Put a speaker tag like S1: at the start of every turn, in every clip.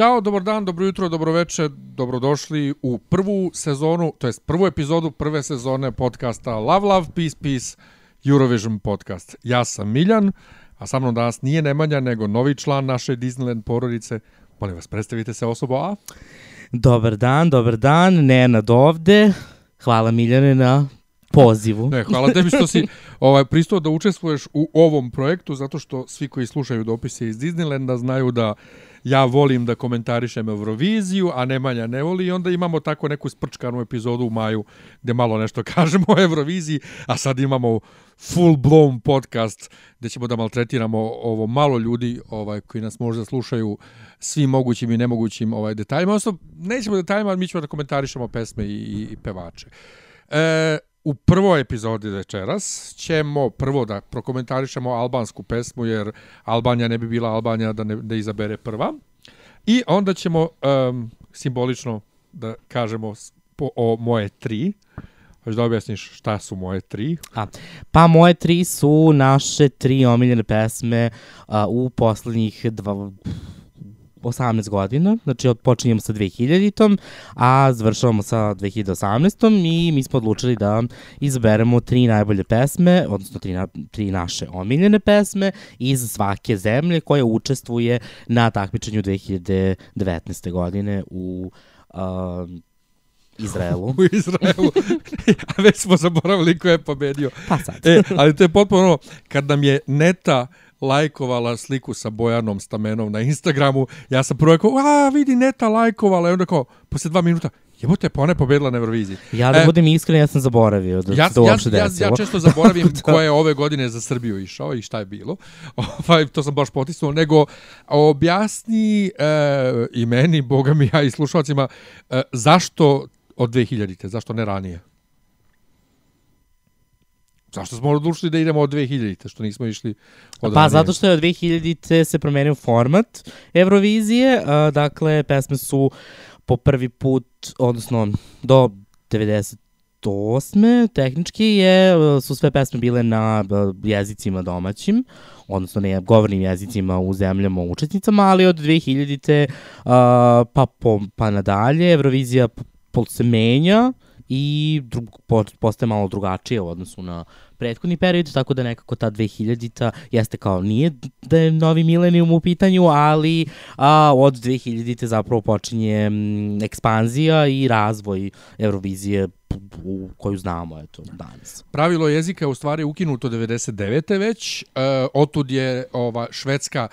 S1: Ćao, dobar dan, dobro jutro, dobro večer, dobrodošli u prvu sezonu, to jest prvu epizodu prve sezone podcasta Love, Love, Peace, Peace, Eurovision podcast. Ja sam Miljan, a sa mnom danas nije Nemanja, nego novi član naše Disneyland porodice. Molim vas, predstavite se osobo A.
S2: Dobar dan, dobar dan, Nenad ovde. Hvala Miljane na pozivu.
S1: Ne, hvala tebi što si ovaj, pristao da učestvuješ u ovom projektu, zato što svi koji slušaju dopise iz Disneylanda znaju da ja volim da komentarišem Euroviziju, a Nemanja ne voli i onda imamo tako neku sprčkanu epizodu u maju gde malo nešto kažemo o Euroviziji, a sad imamo full blown podcast gde ćemo da maltretiramo ovo malo ljudi ovaj koji nas možda slušaju svim mogućim i nemogućim ovaj detaljima. Odnosno, nećemo detaljima, ali mi ćemo da komentarišemo pesme i, i pevače. E, u prvoj epizodi večeras ćemo prvo da prokomentarišemo albansku pesmu, jer Albanija ne bi bila Albanija da ne da izabere prva. I onda ćemo um, simbolično da kažemo po, o moje tri. Hoćeš da objasniš šta su moje tri?
S2: A, pa moje tri su naše tri omiljene pesme a, u poslednjih dva, 18 godina, znači počinjemo sa 2000-tom, a završavamo sa 2018-tom i mi smo odlučili da izaberemo tri najbolje pesme, odnosno tri, na, tri naše omiljene pesme iz svake zemlje koja učestvuje na takmičenju 2019. godine u um, Izraelu.
S1: U Izraelu. a već smo zaboravili ko je pobedio.
S2: Pa sad.
S1: E, ali to je potpuno kad nam je Neta lajkovala sliku sa Bojanom Stamenom na Instagramu, ja sam prvo rekao, a vidi Neta lajkovala, i onda kao, posle dva minuta, jebote, pa ona je pobedila na Euroviziji.
S2: Ja da
S1: E,
S2: budem iskren, ja sam zaboravio da
S1: Ja,
S2: se to
S1: ja,
S2: uopšte
S1: ja,
S2: desilo.
S1: ja često zaboravim
S2: Da.
S1: ko je ove godine za Srbiju išao i šta je bilo. Ovaj, to sam baš potisnuo. Nego objasni e, i meni, boga mi ja i slušalcima, e, zašto od 2000-te, zašto ne ranije? Zašto smo odlučili da idemo od 2000-te, što nismo išli od
S2: Pa
S1: ranije?
S2: zato što je od 2000-te se promenio format Eurovizije, a, dakle pesme su po prvi put, odnosno do 98. tehnički je, su sve pesme bile na jezicima domaćim, odnosno ne govornim jezicima u zemljama učesnicama, ali od 2000-te a, pa, po, pa nadalje Eurovizija p- po, se menja i postaje malo drugačije u odnosu na prethodni period, tako da nekako ta 2000-ta jeste kao nije da je novi milenijum u pitanju, ali a, od 2000-te zapravo počinje m, ekspanzija i razvoj Eurovizije u koju znamo eto danas.
S1: Pravilo jezika je u stvari ukinuto 99. već. E, otud je ova švedska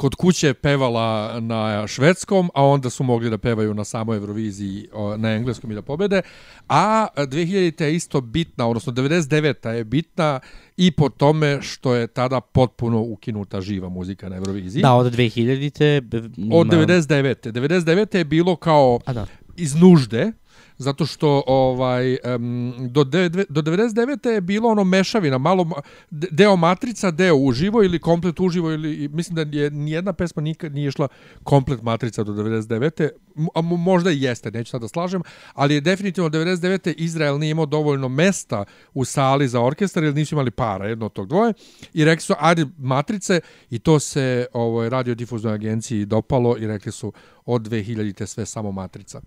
S1: kod kuće pevala na švedskom, a onda su mogli da pevaju na samoj Euroviziji na engleskom i da pobede. A 2000. je isto bitna, odnosno 99. je bitna i po tome što je tada potpuno ukinuta živa muzika na Euroviziji.
S2: Da, od 2000-te... b-
S1: Od
S2: ima-
S1: 99. 99. je bilo kao
S2: da.
S1: iz nužde, zato što ovaj um, do, de, do 99. je bilo ono mešavina, malo ma- de- deo matrica, deo uživo ili komplet uživo ili mislim da je nijedna pesma nikad nije išla komplet matrica do 99. M- a mo- možda i jeste, neću sad da slažem, ali je definitivno 99. Izrael nije imao dovoljno mesta u sali za orkestar jer nisu imali para, jedno od tog dvoje i rekli su ajde matrice i to se ovoj radiodifuznoj agenciji dopalo i rekli su od 2000. sve samo matrica.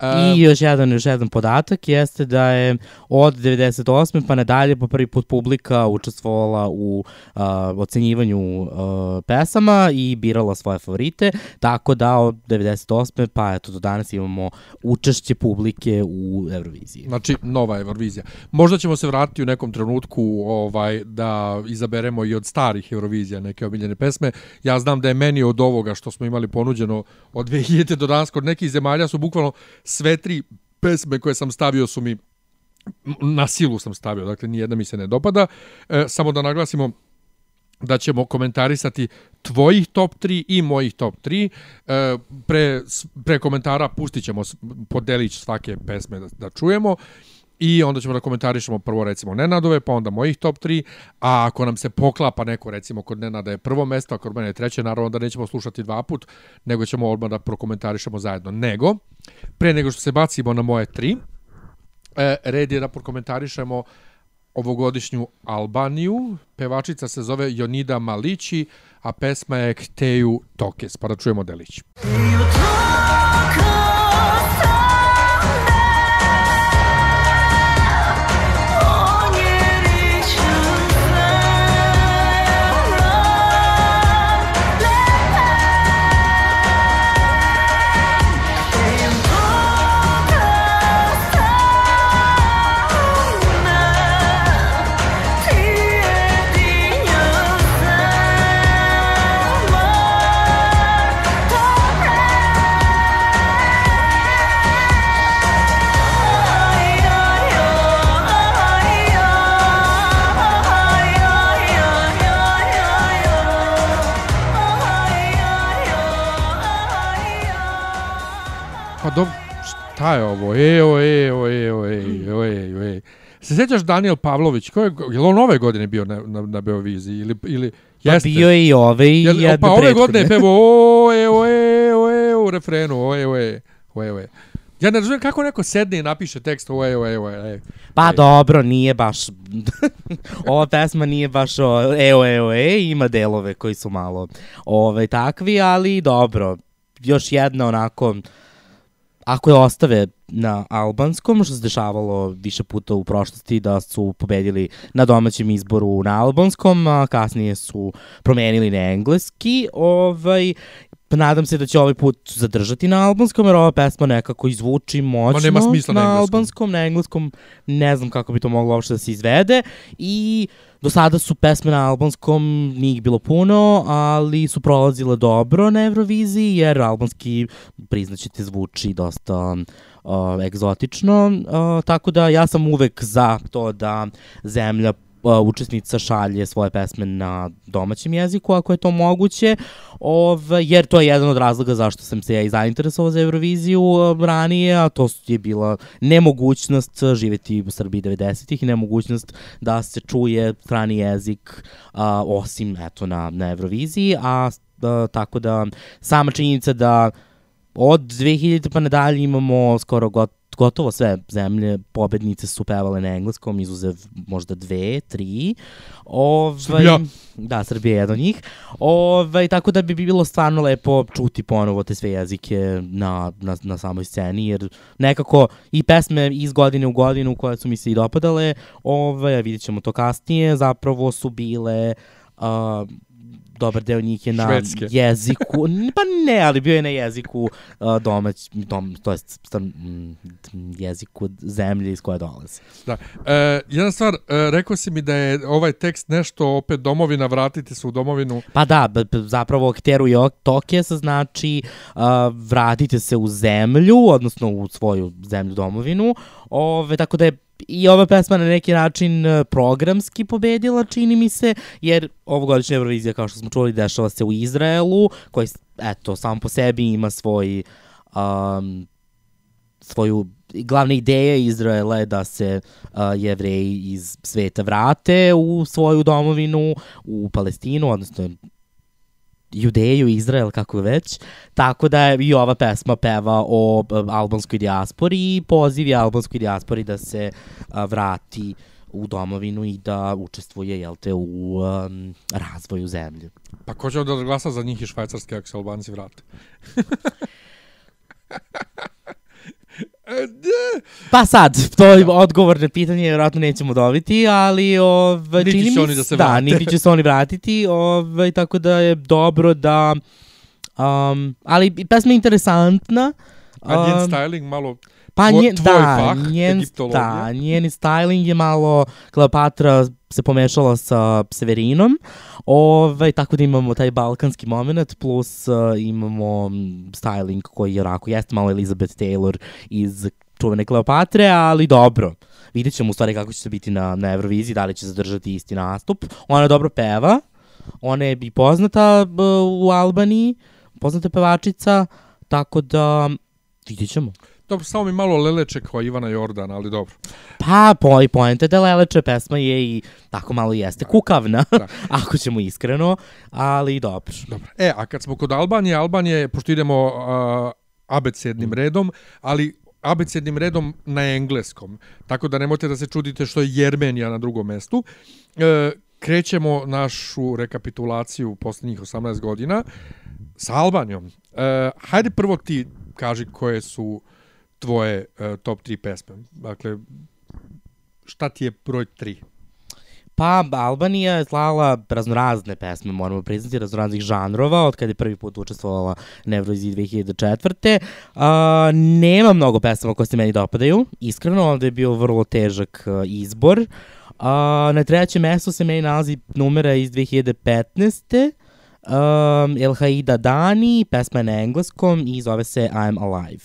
S1: E,
S2: I još jedan, još jedan podatak jeste da je od 98. pa nadalje po prvi put publika učestvovala u uh, ocenjivanju uh, pesama i birala svoje favorite, tako da od 98. pa eto do danas imamo učešće publike u Euroviziji.
S1: Znači, nova Eurovizija. Možda ćemo se vratiti u nekom trenutku ovaj da izaberemo i od starih Eurovizija neke omiljene pesme. Ja znam da je meni od ovoga što smo imali ponuđeno od 2000 do danas kod nekih zemalja su bukvalno sve tri pesme koje sam stavio su mi na silu sam stavio, dakle nijedna mi se ne dopada. E, samo da naglasimo da ćemo komentarisati tvojih top 3 i mojih top 3. E, pre, pre komentara pustit ćemo s- po delić svake pesme da, da čujemo i onda ćemo da komentarišemo prvo recimo Nenadove, pa onda mojih top 3, a ako nam se poklapa neko recimo kod Nenada je prvo mesto, a kod mene je treće, naravno da nećemo slušati dva put, nego ćemo odmah da prokomentarišemo zajedno. Nego, pre nego što se bacimo na moje tri, e, red je da prokomentarišemo ovogodišnju Albaniju. Pevačica se zove Jonida Malići, a pesma je Kteju Tokes. Pa da čujemo delić. Pa šta je ovo? Ejo, ejo, ejo, ejo, ejo, ejo. Se sjećaš Daniel Pavlović? Ko je, je li on ove godine bio na, na, na Beoviziji? Ili, ili,
S2: Pa
S1: jeste?
S2: bio je i ove i jedne
S1: pa ove godine je pevao o, e, o, e, o, e, u refrenu, o, e, o, e, o, e, o, e. Ja ne razumijem kako neko sedne i napiše tekst o, e, o, e, o, e.
S2: Pa dobro, nije baš... Ova pesma nije baš o, eo, eo, e, ima delove koji su malo ove, takvi, ali dobro. Još jedna onako... Ako je ostave na albanskom, što se dešavalo više puta u prošlosti, da su pobedili na domaćem izboru na albanskom, a kasnije su promenili na engleski, ovaj, Pa nadam se da će ovaj put zadržati na albanskom, jer ova pesma nekako izvuči moćno
S1: nema smisla na
S2: na albanskom. Na engleskom ne znam kako bi to moglo uopšte da se izvede. I do sada su pesme na albanskom, nije ih bilo puno, ali su prolazile dobro na Euroviziji, jer albanski, priznaćete, zvuči dosta uh, egzotično. Uh, tako da ja sam uvek za to da zemlja učesnica šalje svoje pesme na domaćem jeziku, ako je to moguće, ov, jer to je jedan od razloga zašto sam se ja i zainteresovao za Euroviziju ranije, a to je bila nemogućnost živeti u Srbiji 90-ih i nemogućnost da se čuje strani jezik uh, osim eto, na, na Euroviziji, a uh, tako da sama činjenica da od 2000 pa nadalje imamo skoro got, gotovo sve zemlje pobednice su pevale na engleskom, izuzev možda dve, tri. Ovaj,
S1: Srbija.
S2: Da, Srbija je jedan od njih. Ovaj, tako da bi bilo stvarno lepo čuti ponovo te sve jezike na, na, na samoj sceni, jer nekako i pesme iz godine u godinu koje su mi se i dopadale, ovaj, vidjet ćemo to kasnije, zapravo su bile uh, dobar deo njih je na
S1: Švedske.
S2: jeziku, pa ne, ali bio je na jeziku uh, domać, dom, to je stan, jeziku zemlje iz koje dolaze.
S1: Da. E, jedna stvar, e, rekao si mi da je ovaj tekst nešto opet domovina, vratite se u domovinu.
S2: Pa da, zapravo Kteru i Tokes znači uh, vratite se u zemlju, odnosno u svoju zemlju domovinu, ove, tako da je i ova pesma na neki način e, programski pobedila, čini mi se, jer ovogodišnja Eurovizija, kao što smo čuli, dešava se u Izraelu, koji, eto, sam po sebi ima svoj um, svoju glavna ideja Izraela je da se uh, jevreji iz sveta vrate u svoju domovinu, u Palestinu, odnosno Judeju, Izrael, kako već. Tako da je i ova pesma peva o uh, albanskoj dijaspori i poziv je albanskoj dijaspori da se vrati u domovinu i da učestvuje, jel te, u um, razvoju zemlje.
S1: Pa ko će onda da glasa za njih i švajcarske ako se Albanci vrate? Da.
S2: Pa sad, to je odgovor na pitanje, vjerojatno nećemo dobiti, ali ovaj,
S1: Niti
S2: čini
S1: će
S2: mi
S1: oni da se
S2: da, niti će se oni vratiti, ovaj, tako da je dobro da... Um, ali pesma je interesantna.
S1: A njen
S2: um,
S1: styling malo...
S2: Pa
S1: Tvoj-
S2: njen,
S1: tvoj
S2: da,
S1: fah,
S2: njen, da, njen styling je malo, Kleopatra se pomešala sa Severinom, ovaj, tako da imamo taj balkanski moment, plus uh, imamo mm, styling koji je onako, jeste malo Elizabeth Taylor iz čuvene Kleopatre, ali dobro. vidjet ćemo u stvari kako će se biti na, na Euroviziji, da li će zadržati isti nastup. Ona dobro peva, ona je i poznata b, u Albaniji, poznata pevačica, tako da vidjet ćemo.
S1: Dobro, samo mi malo leleče kao Ivana Jordan, ali dobro.
S2: Pa, po, i poenta da Leleče pesma je i tako malo jeste kukavna,
S1: Da.
S2: ako ćemo iskreno, ali dobro.
S1: Dobro. E, a kad smo kod Albanije, Albanije, je, pošto idemo uh, abecednim redom, ali abecednim redom na engleskom. Tako da nemojte da se čudite što je Jermenija na drugom mestu. E, krećemo našu rekapitulaciju poslednjih 18 godina sa Albanijom. E, hajde prvo ti kaži koje su tvoje e, top 3 pesme. Dakle, šta ti je broj 3?
S2: Pa, Albanija je slala raznorazne pesme, moramo priznati, raznoraznih žanrova, od kada je prvi put učestvovala na Euroviziji 2004. Uh, nema mnogo pesama koje se meni dopadaju, iskreno, ovde je bio vrlo težak uh, izbor. Uh, na trećem mestu se meni nalazi numera iz 2015. Um, El Haida Dani, pesma je na engleskom i zove se I'm Alive.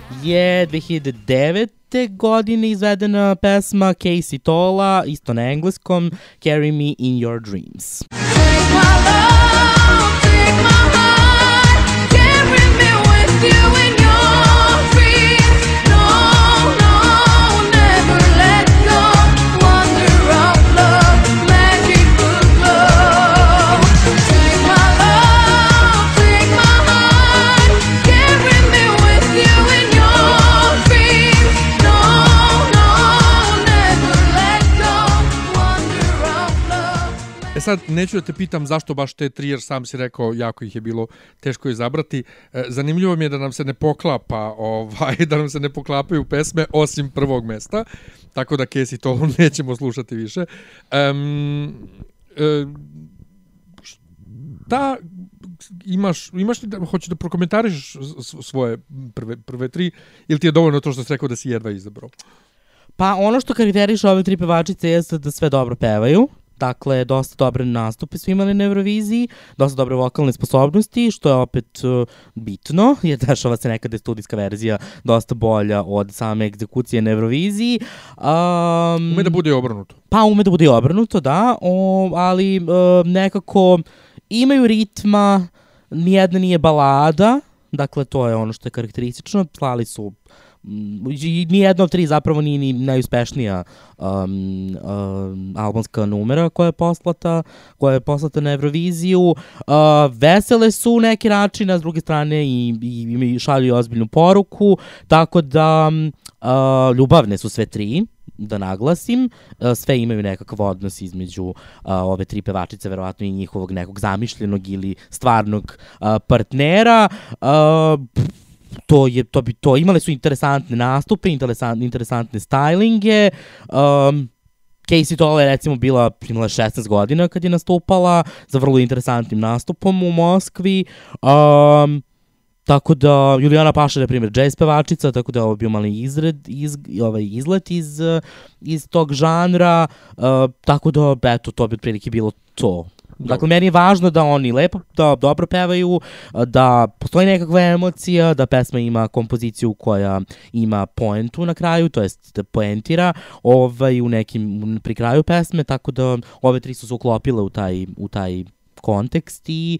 S2: je 2009. godine izvedena pesma Casey Tola, isto na engleskom, Carry Me In Your Dreams.
S1: Sad, neću da te pitam zašto baš te tri, jer sam si rekao, jako ih je bilo teško izabrati. E, zanimljivo mi je da nam se ne poklapa, ovaj, da nam se ne poklapaju pesme osim prvog mesta, tako da Casey to nećemo slušati više. Um, e, šta imaš, imaš li da, hoćeš da prokomentariš svoje prve, prve tri, ili ti je dovoljno to što si rekao da si jedva izabrao?
S2: Pa ono što karakteriše ove tri pevačice jeste da sve dobro pevaju, Dakle, dosta dobre nastupe su imali na Euroviziji, dosta dobre vokalne sposobnosti, što je opet uh, bitno, jer dešava se nekada je studijska verzija dosta bolja od same egzekucije na Euroviziji. Um,
S1: Ume da bude obrnuto.
S2: Pa ume da bude obrnuto, da, o, ali e, nekako imaju ritma, nijedna nije balada, dakle to je ono što je karakteristično, slali su i nijedna od tri zapravo nije ni najuspešnija um, um, albanska numera koja je poslata, koja je poslata na Euroviziju. Uh, vesele su neki način, a s druge strane i, i, i šalju ozbiljnu poruku, tako da um, uh, ljubavne su sve tri da naglasim, uh, sve imaju nekakav odnos između uh, ove tri pevačice, verovatno i njihovog nekog zamišljenog ili stvarnog uh, partnera. Uh, to je to bi to imale su interesantne nastupe, interesantne interesantne stylinge. Um, Casey Tola je recimo bila imala 16 godina kad je nastupala za vrlo interesantnim nastupom u Moskvi. Um, Tako da, Julijana Paša je, primjer, jazz pevačica, tako da je ovo bio mali izred, iz, ovaj izlet iz, iz tog žanra, uh, tako da, eto, to bi otprilike bilo to. Dakle, meni je važno da oni lepo, da dobro pevaju, uh, da postoji nekakva emocija, da pesma ima kompoziciju koja ima poentu na kraju, to jest da poentira ovaj, u nekim, pri kraju pesme, tako da ove tri su se uklopile u taj, u taj kontekst i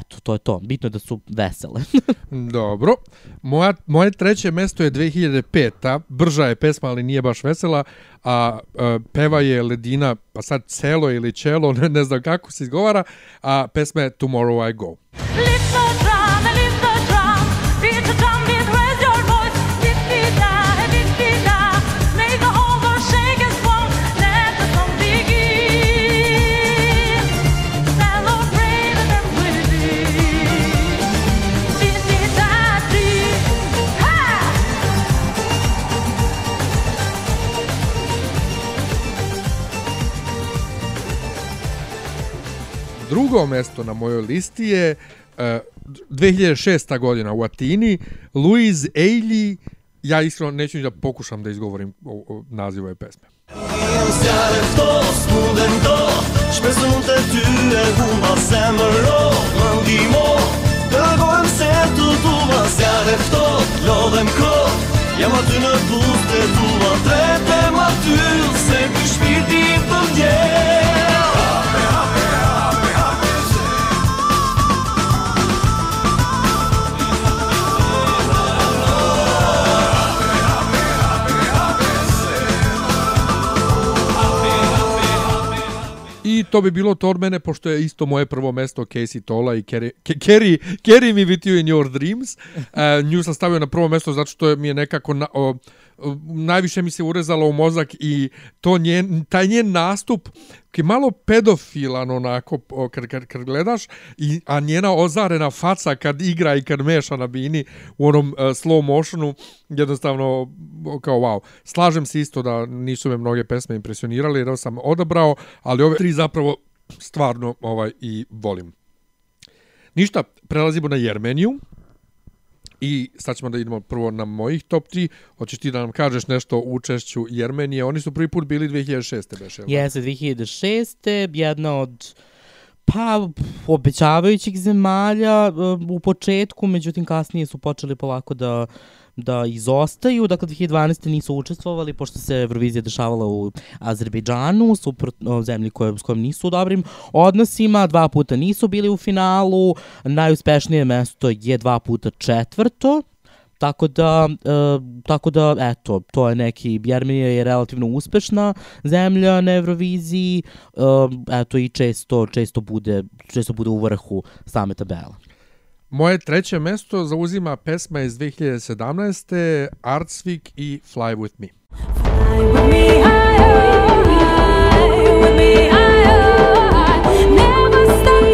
S2: eto, to je to. Bitno je da su vesele.
S1: Dobro. Moja, moje treće mesto je 2005. Brža je pesma, ali nije baš vesela, a, a peva je Ledina, pa sad celo ili čelo, ne, ne znam kako se izgovara, a pesma je Tomorrow I Go.
S3: Lift
S1: Друго место на мојој листи е 2006
S4: година у Атини Луиз Ейли Ја искрено неću да покушам да изговорим назива е песме.
S1: Jam To bi bilo to od mene, pošto je isto moje prvo mesto Casey Tola i Carry, Ke- Carry, Carry Me With You In Your Dreams. Uh, nju sam stavio na prvo mesto zato što je mi je nekako na, o, najviše mi se urezalo u mozak i to njen, taj njen nastup je malo pedofilan onako kad, kad, kad gledaš i, a njena ozarena faca kad igra i kad meša na bini u onom uh, slow motionu jednostavno kao wow. Slažem se isto da nisu me mnoge pesme impresionirali jer sam odabrao, ali ove tri zapravo stvarno ovaj i volim. Ništa, prelazimo na Jermeniju. I sad ćemo da idemo prvo na mojih top 3. Hoćeš ti da nam kažeš nešto o učešću Jermenije? Oni su prvi put bili 2006. Beše, da?
S2: Jeste, 2006. jedna od pa obećavajućih zemalja uh, u početku, međutim kasnije su počeli polako da da izostaju, dakle 2012. nisu učestvovali pošto se Eurovizija dešavala u Azerbejdžanu, suprotno zemlji koje, s kojom nisu u dobrim odnosima, dva puta nisu bili u finalu, najuspešnije mesto je dva puta četvrto, Tako da, e, tako da, eto, to je neki, Jermenija je relativno uspešna zemlja na Euroviziji, e, eto i često, često bude, često bude u vrhu same tabela.
S1: Moje treće mesto zauzima pesma iz 2017. Artsvik i Fly With Me.
S3: With me higher, with me higher. Never stop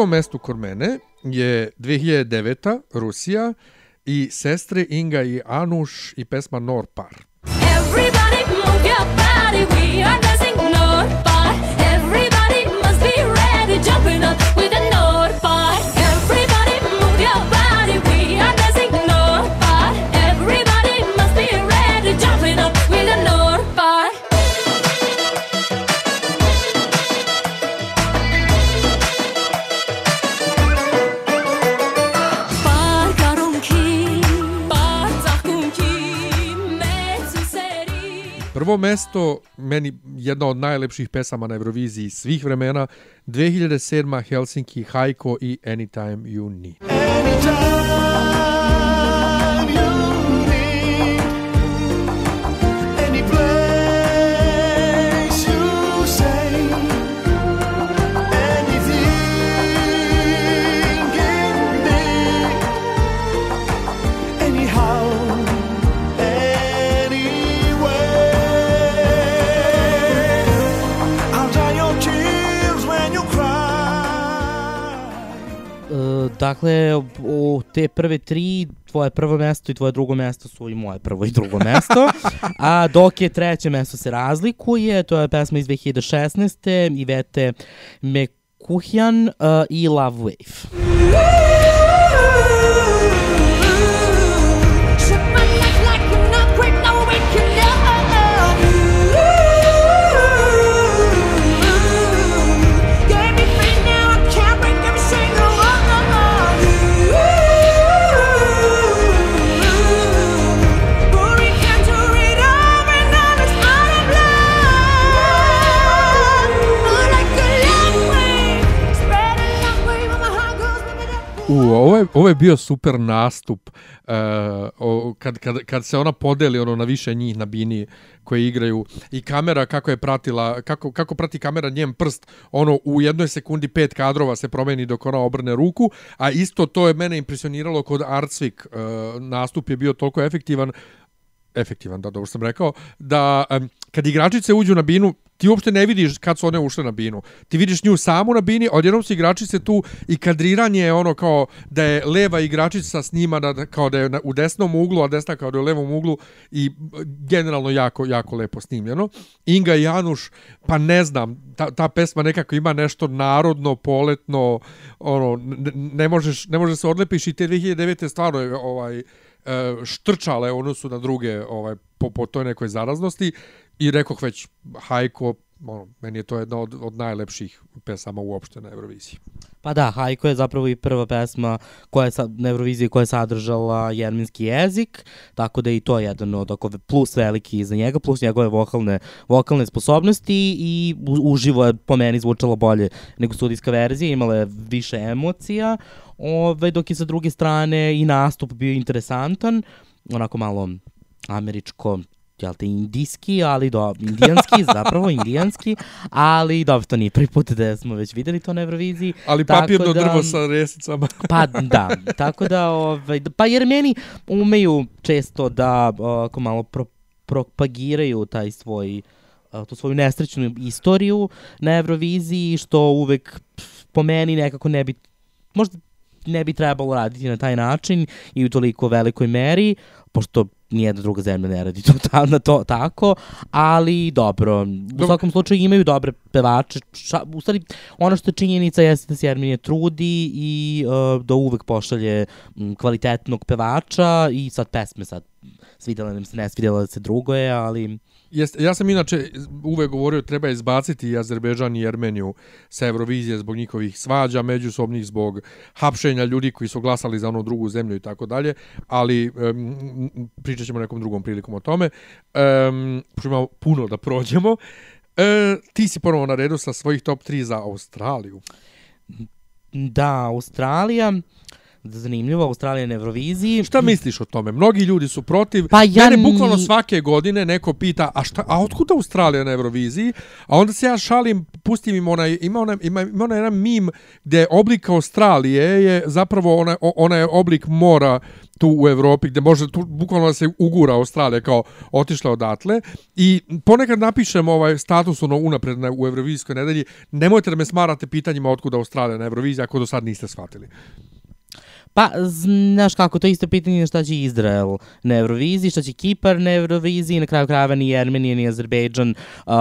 S1: drugom mestu kod mene je 2009. Rusija i sestre Inga i Anuš i pesma Norpar.
S3: Everybody move your body, we are dancing
S1: Prvo mesto, meni jedna od najlepših pesama na Euroviziji svih vremena, 2007. Helsinki, Hajko i Anytime You Need.
S4: Anytime
S2: dakle, u te prve tri, tvoje prvo mesto i tvoje drugo mesto su i moje prvo i drugo mesto. A dok je treće mesto se razlikuje, to je pesma iz 2016. Ivete Mekuhjan uh, i Love Wave.
S1: Ovo je bio super nastup uh, o, kad, kad, kad se ona podeli ono na više njih na bini koje igraju. I kamera kako je pratila kako, kako prati kamera njen prst ono u jednoj sekundi pet kadrova se promeni dok ona obrne ruku a isto to je mene impresioniralo kod Artsvik. Uh, nastup je bio toliko efektivan efektivan, da, dobro sam rekao, da um, kad igračice uđu na binu, ti uopšte ne vidiš kad su one ušle na binu. Ti vidiš nju samu na bini, odjednom su igračice tu i kadriranje je ono kao da je leva igračica snimana kao da je na, u desnom uglu, a desna kao da je u levom uglu i generalno jako, jako lepo snimljeno. Inga i Januš, pa ne znam, ta, ta pesma nekako ima nešto narodno, poletno, ono, ne, ne možeš, ne možeš se odlepiš i te 2009. stvarno je ovaj, štrčale ono su na druge ovaj po, po toj nekoj zaraznosti i rekoh već Hajko ono, meni je to jedna od, od najlepših pesama uopšte na Euroviziji.
S2: Pa da, Hajko je zapravo i prva pesma koja je na Euroviziji koja je sadržala jerminski jezik, tako da je i to jedan od oko plus veliki za njega, plus njegove vokalne, vokalne sposobnosti i u, uživo je po meni zvučalo bolje nego studijska verzija, imala je više emocija, ove, dok je sa druge strane i nastup bio interesantan, onako malo američko jel te, indijski, ali do, indijanski, zapravo indijanski, ali dobro, to nije prvi put da smo već videli to na Euroviziji.
S1: Ali papirno
S2: da,
S1: drvo sa resicama.
S2: Pa da, tako da, ovaj, pa jer meni umeju često da ako malo pro, propagiraju taj svoj tu svoju nesrećnu istoriju na Euroviziji, što uvek po meni nekako ne bi, možda ne bi trebalo raditi na taj način i u toliko velikoj meri, pošto nijedna druga zemlja ne radi to, ta, na to tako, ali dobro, u svakom slučaju imaju dobre pevače, ša, u stvari ono što je činjenica jeste da se Jerminije trudi i uh, da uvek pošalje m, kvalitetnog pevača i sad pesme sad svidjela nam se, ne svidjela se drugo je, ali
S1: Jest, ja sam inače uvek govorio treba izbaciti i Azerbejdžan i Jermeniju sa Eurovizije zbog njihovih svađa međusobnih, zbog hapšenja ljudi koji su glasali za onu drugu zemlju i tako dalje, ali um, pričat ćemo nekom drugom prilikom o tome. Um, imamo puno da prođemo. E, ti si ponovo na redu sa svojih top 3 za Australiju.
S2: da, Australija, zanimljivo, Australija na Euroviziji.
S1: Šta misliš o tome? Mnogi ljudi su protiv.
S2: Pa ja
S1: Mene bukvalno svake godine neko pita, a šta, a otkud Australija na Euroviziji? A onda se ja šalim, pustim im onaj, ima onaj, ima, ima onaj jedan mim gde oblik Australije je zapravo ona, o- onaj oblik mora tu u Evropi gde može tu bukvalno da se ugura Australija kao otišla odatle i ponekad napišem ovaj status ono unapred na, u Eurovizijskoj nedelji nemojte da me smarate pitanjima otkud Australija na Euroviziji ako do sad niste shvatili.
S2: Pa, znaš kako, to je isto pitanje šta će Izrael na Euroviziji, šta će Kipar na Euroviziji, na kraju krajeva ni Jermenija ni Azerbejdžan uh,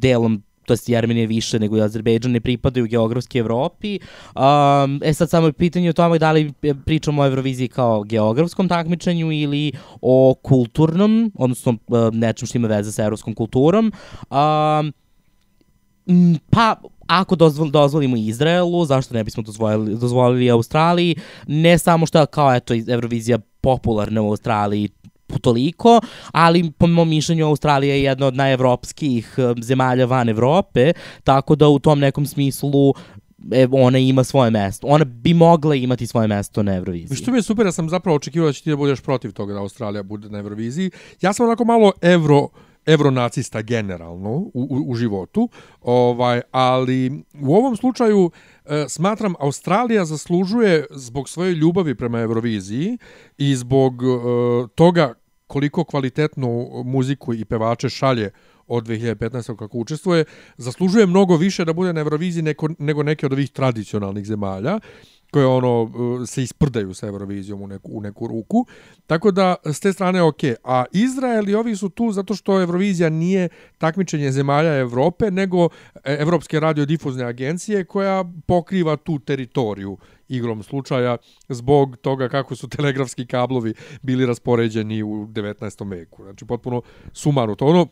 S2: delom to jest Jermenija više nego i Azerbejdžan ne pripadaju geografski Evropi. Um, e sad samo je pitanje o tome da li pričamo o Euroviziji kao geografskom takmičenju ili o kulturnom, odnosno uh, nečem što ima veze sa evropskom kulturom. Um, Pa, ako dozvol, dozvolimo Izraelu, zašto ne bismo dozvolili, dozvolili Australiji, ne samo što kao eto Eurovizija popularna u Australiji toliko, ali po mom mišljenju Australija je jedna od najevropskih eh, zemalja van Evrope, tako da u tom nekom smislu e, ona ima svoje mesto. Ona bi mogla imati svoje mesto na Euroviziji.
S1: Što mi je super, ja sam zapravo očekivao da će ti da budeš protiv toga da Australija bude na Euroviziji. Ja sam onako malo evro evronacista generalno u, u, u životu, ovaj, ali u ovom slučaju e, smatram Australija zaslužuje zbog svoje ljubavi prema Euroviziji i zbog e, toga koliko kvalitetnu muziku i pevače šalje od 2015. kako učestvuje, zaslužuje mnogo više da bude na Euroviziji neko, nego neke od ovih tradicionalnih zemalja koje ono uh, se isprdaju sa Eurovizijom u neku, u neku ruku. Tako da s te strane ok. A Izrael i ovi su tu zato što Eurovizija nije takmičenje zemalja Evrope, nego e, Evropske radiodifuzne agencije koja pokriva tu teritoriju igrom slučaja zbog toga kako su telegrafski kablovi bili raspoređeni u 19. veku. Znači potpuno sumano to ono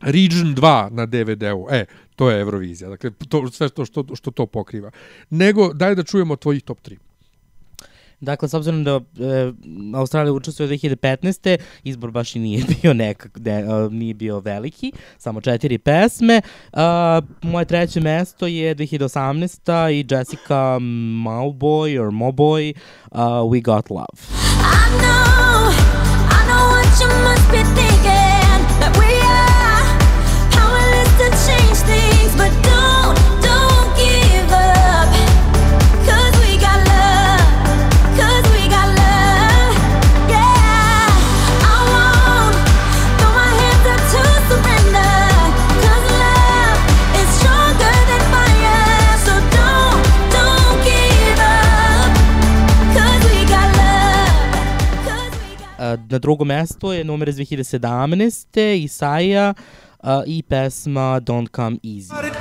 S1: Region 2 na DVD-u. E, to je Eurovizija. Dakle, to, sve to što, što to pokriva. Nego, daj da čujemo tvojih top 3.
S2: Dakle, s obzirom da e, Australija učestvuje 2015. izbor baš i nije bio nekak, ne, e, nije bio veliki, samo četiri pesme. Uh, moje treće mesto je 2018. i Jessica Mauboy or Moboy, uh, We Got Love.
S3: I know, I know what you must be thinking.
S2: Na drugom mestu je numer iz 2017. Isaija uh, i pesma Don't Come Easy.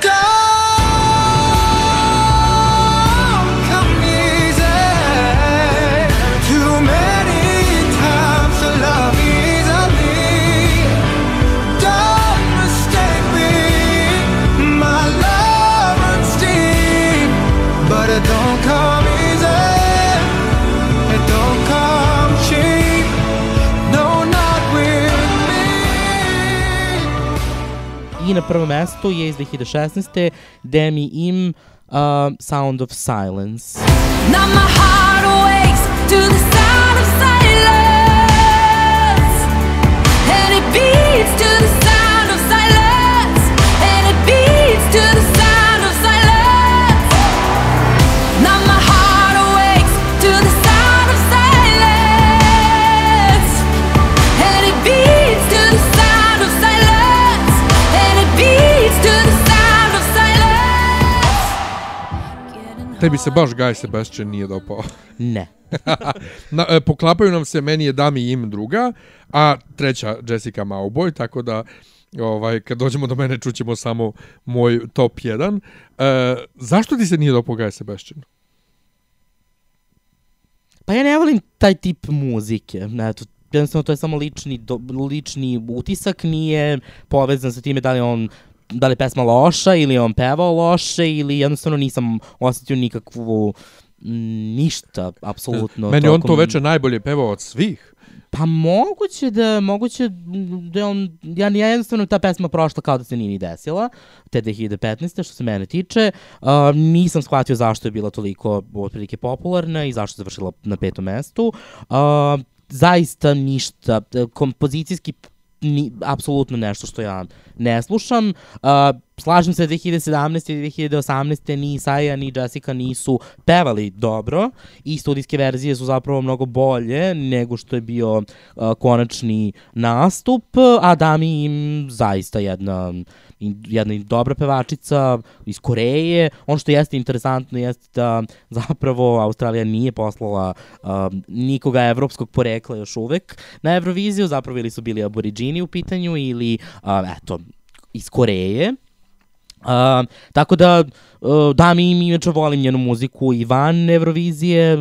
S2: I na prvom mestu je iz 2016. Demi Im uh, Sound of Silence.
S3: Now my heart awakes to the
S1: Tebi se baš Guy Sebastian nije dopao.
S2: Ne.
S1: Na, e, poklapaju nam se, meni je Dami Im druga, a treća Jessica Mauboy, tako da ovaj, kad dođemo do mene čućemo samo moj top 1. E, zašto ti se nije dopao Guy Sebastian?
S2: Pa ja ne volim taj tip muzike. Eto, jednostavno to je samo lični, do, lični utisak, nije povezan sa time da li on da li je pesma loša ili je on pevao loše ili jednostavno nisam osetio nikakvu mm, ništa, apsolutno.
S1: Meni je on to
S2: tokom-
S1: veče najbolje pevao od svih.
S2: Pa moguće da, moguće da on, ja, ja jednostavno ta pesma prošla kao da se nije ni desila, te 2015. što se mene tiče, uh, nisam shvatio zašto je bila toliko otprilike popularna i zašto je završila na petom mestu. Uh, zaista ništa, e, kompozicijski ni, apsolutno nešto što ja ne slušam. Uh, slažem se da 2017. i 2018. ni Isaija ni Jessica nisu pevali dobro i studijske verzije su zapravo mnogo bolje nego što je bio uh, konačni nastup, a Dami im zaista jedna in- jedna dobra pevačica iz Koreje. Ono što jeste interesantno jeste da zapravo Australija nije poslala um, nikoga evropskog porekla još uvek na Euroviziju, zapravo ili su bili aboriđini u pitanju ili, uh, eto, iz Koreje. Uh, tako da, uh, da mi im inače volim njenu muziku i van Eurovizije,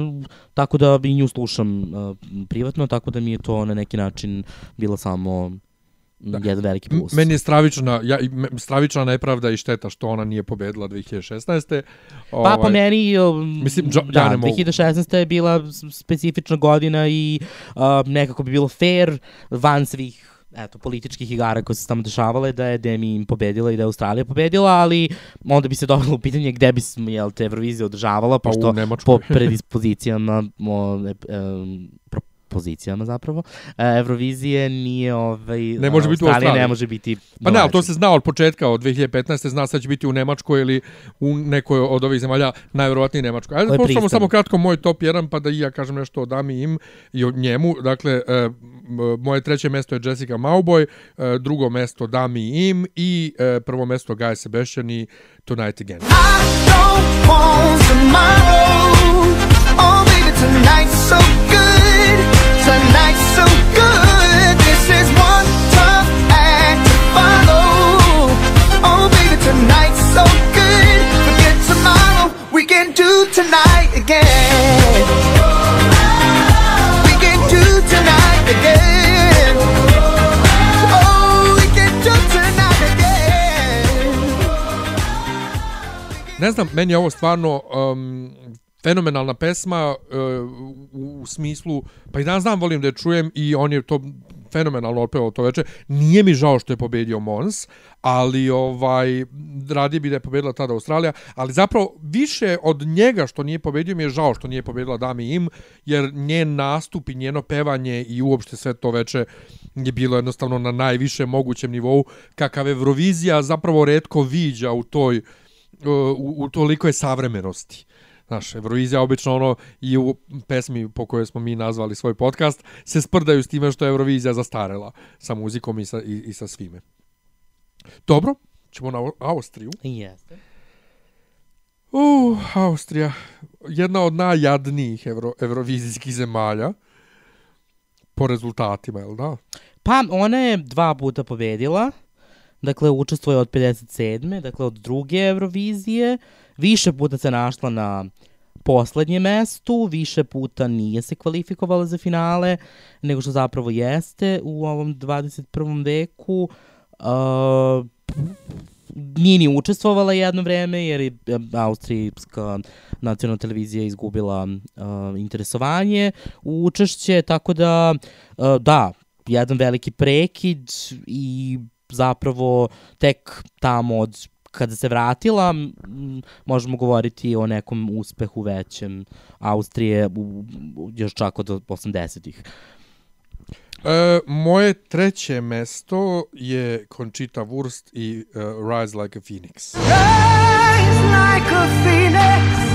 S2: tako da i nju slušam uh, privatno, tako da mi je to na neki način bilo samo da. jedan veliki plus.
S1: Meni je stravična, ja, stravična nepravda i šteta što ona nije pobedila 2016.
S2: Pa po
S1: Ovaj,
S2: meni, um,
S1: Mislim, džo-
S2: da,
S1: ja ne mogu.
S2: 2016. je bila specifična godina i uh, nekako bi bilo fair van svih eto, političkih igara koje su se tamo dešavale, da je Demi im pobedila i da je Australija pobedila, ali onda bi se dobilo u pitanje gde bi smo, jel, te Eurovizija održavala,
S1: Pa
S2: pošto po predispozicijama, o, e, em, propozicijama zapravo, e, Eurovizije nije, ovaj,
S1: Ne može biti u Australiji.
S2: ne može biti
S1: Pa ne, ali to se zna od početka, od 2015. Zna sad će biti u Nemačkoj ili u nekoj od ovih zemalja, najverovatnije Nemačkoj. Ajde poslušamo samo kratko moj top 1, pa da i ja kažem nešto o Dami Im i o njemu. Dakle, e, moje treće mesto je Jessica Mauboy, e, drugo mesto Dami Im i prvo mesto Guy Sebastian i Tonight Again.
S4: I don't want tomorrow. Oh, baby, tonight's so good. Tonight so good. We get tomorrow, we get to tonight again. We can do tonight again. Oh, we can do tonight again.
S1: Ne znam, meni je ovo stvarno um, fenomenalna pesma e, u, u smislu, pa i danas znam volim da je čujem i on je to fenomenalno otpevao to veče. Nije mi žao što je pobedio Mons, ali ovaj radije bi da je pobedila tada Australija, ali zapravo više od njega što nije pobedio mi je žao što nije pobedila Dami Im, jer njen nastup i njeno pevanje i uopšte sve to veče je bilo jednostavno na najviše mogućem nivou, kakav Eurovizija zapravo redko viđa u toj u, u toliko je savremenosti. Znaš, Eurovizija obično ono i u pesmi po kojoj smo mi nazvali svoj podcast se sprdaju s time što je Eurovizija zastarela sa muzikom i sa, i, i sa svime. Dobro, ćemo na Au- Austriju.
S2: Jeste.
S1: Uh, Austrija, jedna od najjadnijih evro, evrovizijskih zemalja po rezultatima, jel da?
S2: Pa, ona je dva puta pobedila. Dakle, učestvuje od 57. Dakle, od druge Eurovizije. Više puta se našla na poslednjem mestu, više puta nije se kvalifikovala za finale, nego što zapravo jeste u ovom 21. veku. Uh, nije ni učestvovala jedno vreme jer je e, austrijska nacionalna televizija izgubila uh, interesovanje u učešće, tako da uh, da, jedan veliki prekid i zapravo tek tamo od kada se vratila, m, možemo govoriti o nekom uspehu većem Austrije u, u, još čak od 80-ih.
S1: E, moje treće mesto je Conchita Wurst i uh, Rise Like a Phoenix.
S4: Rise like a phoenix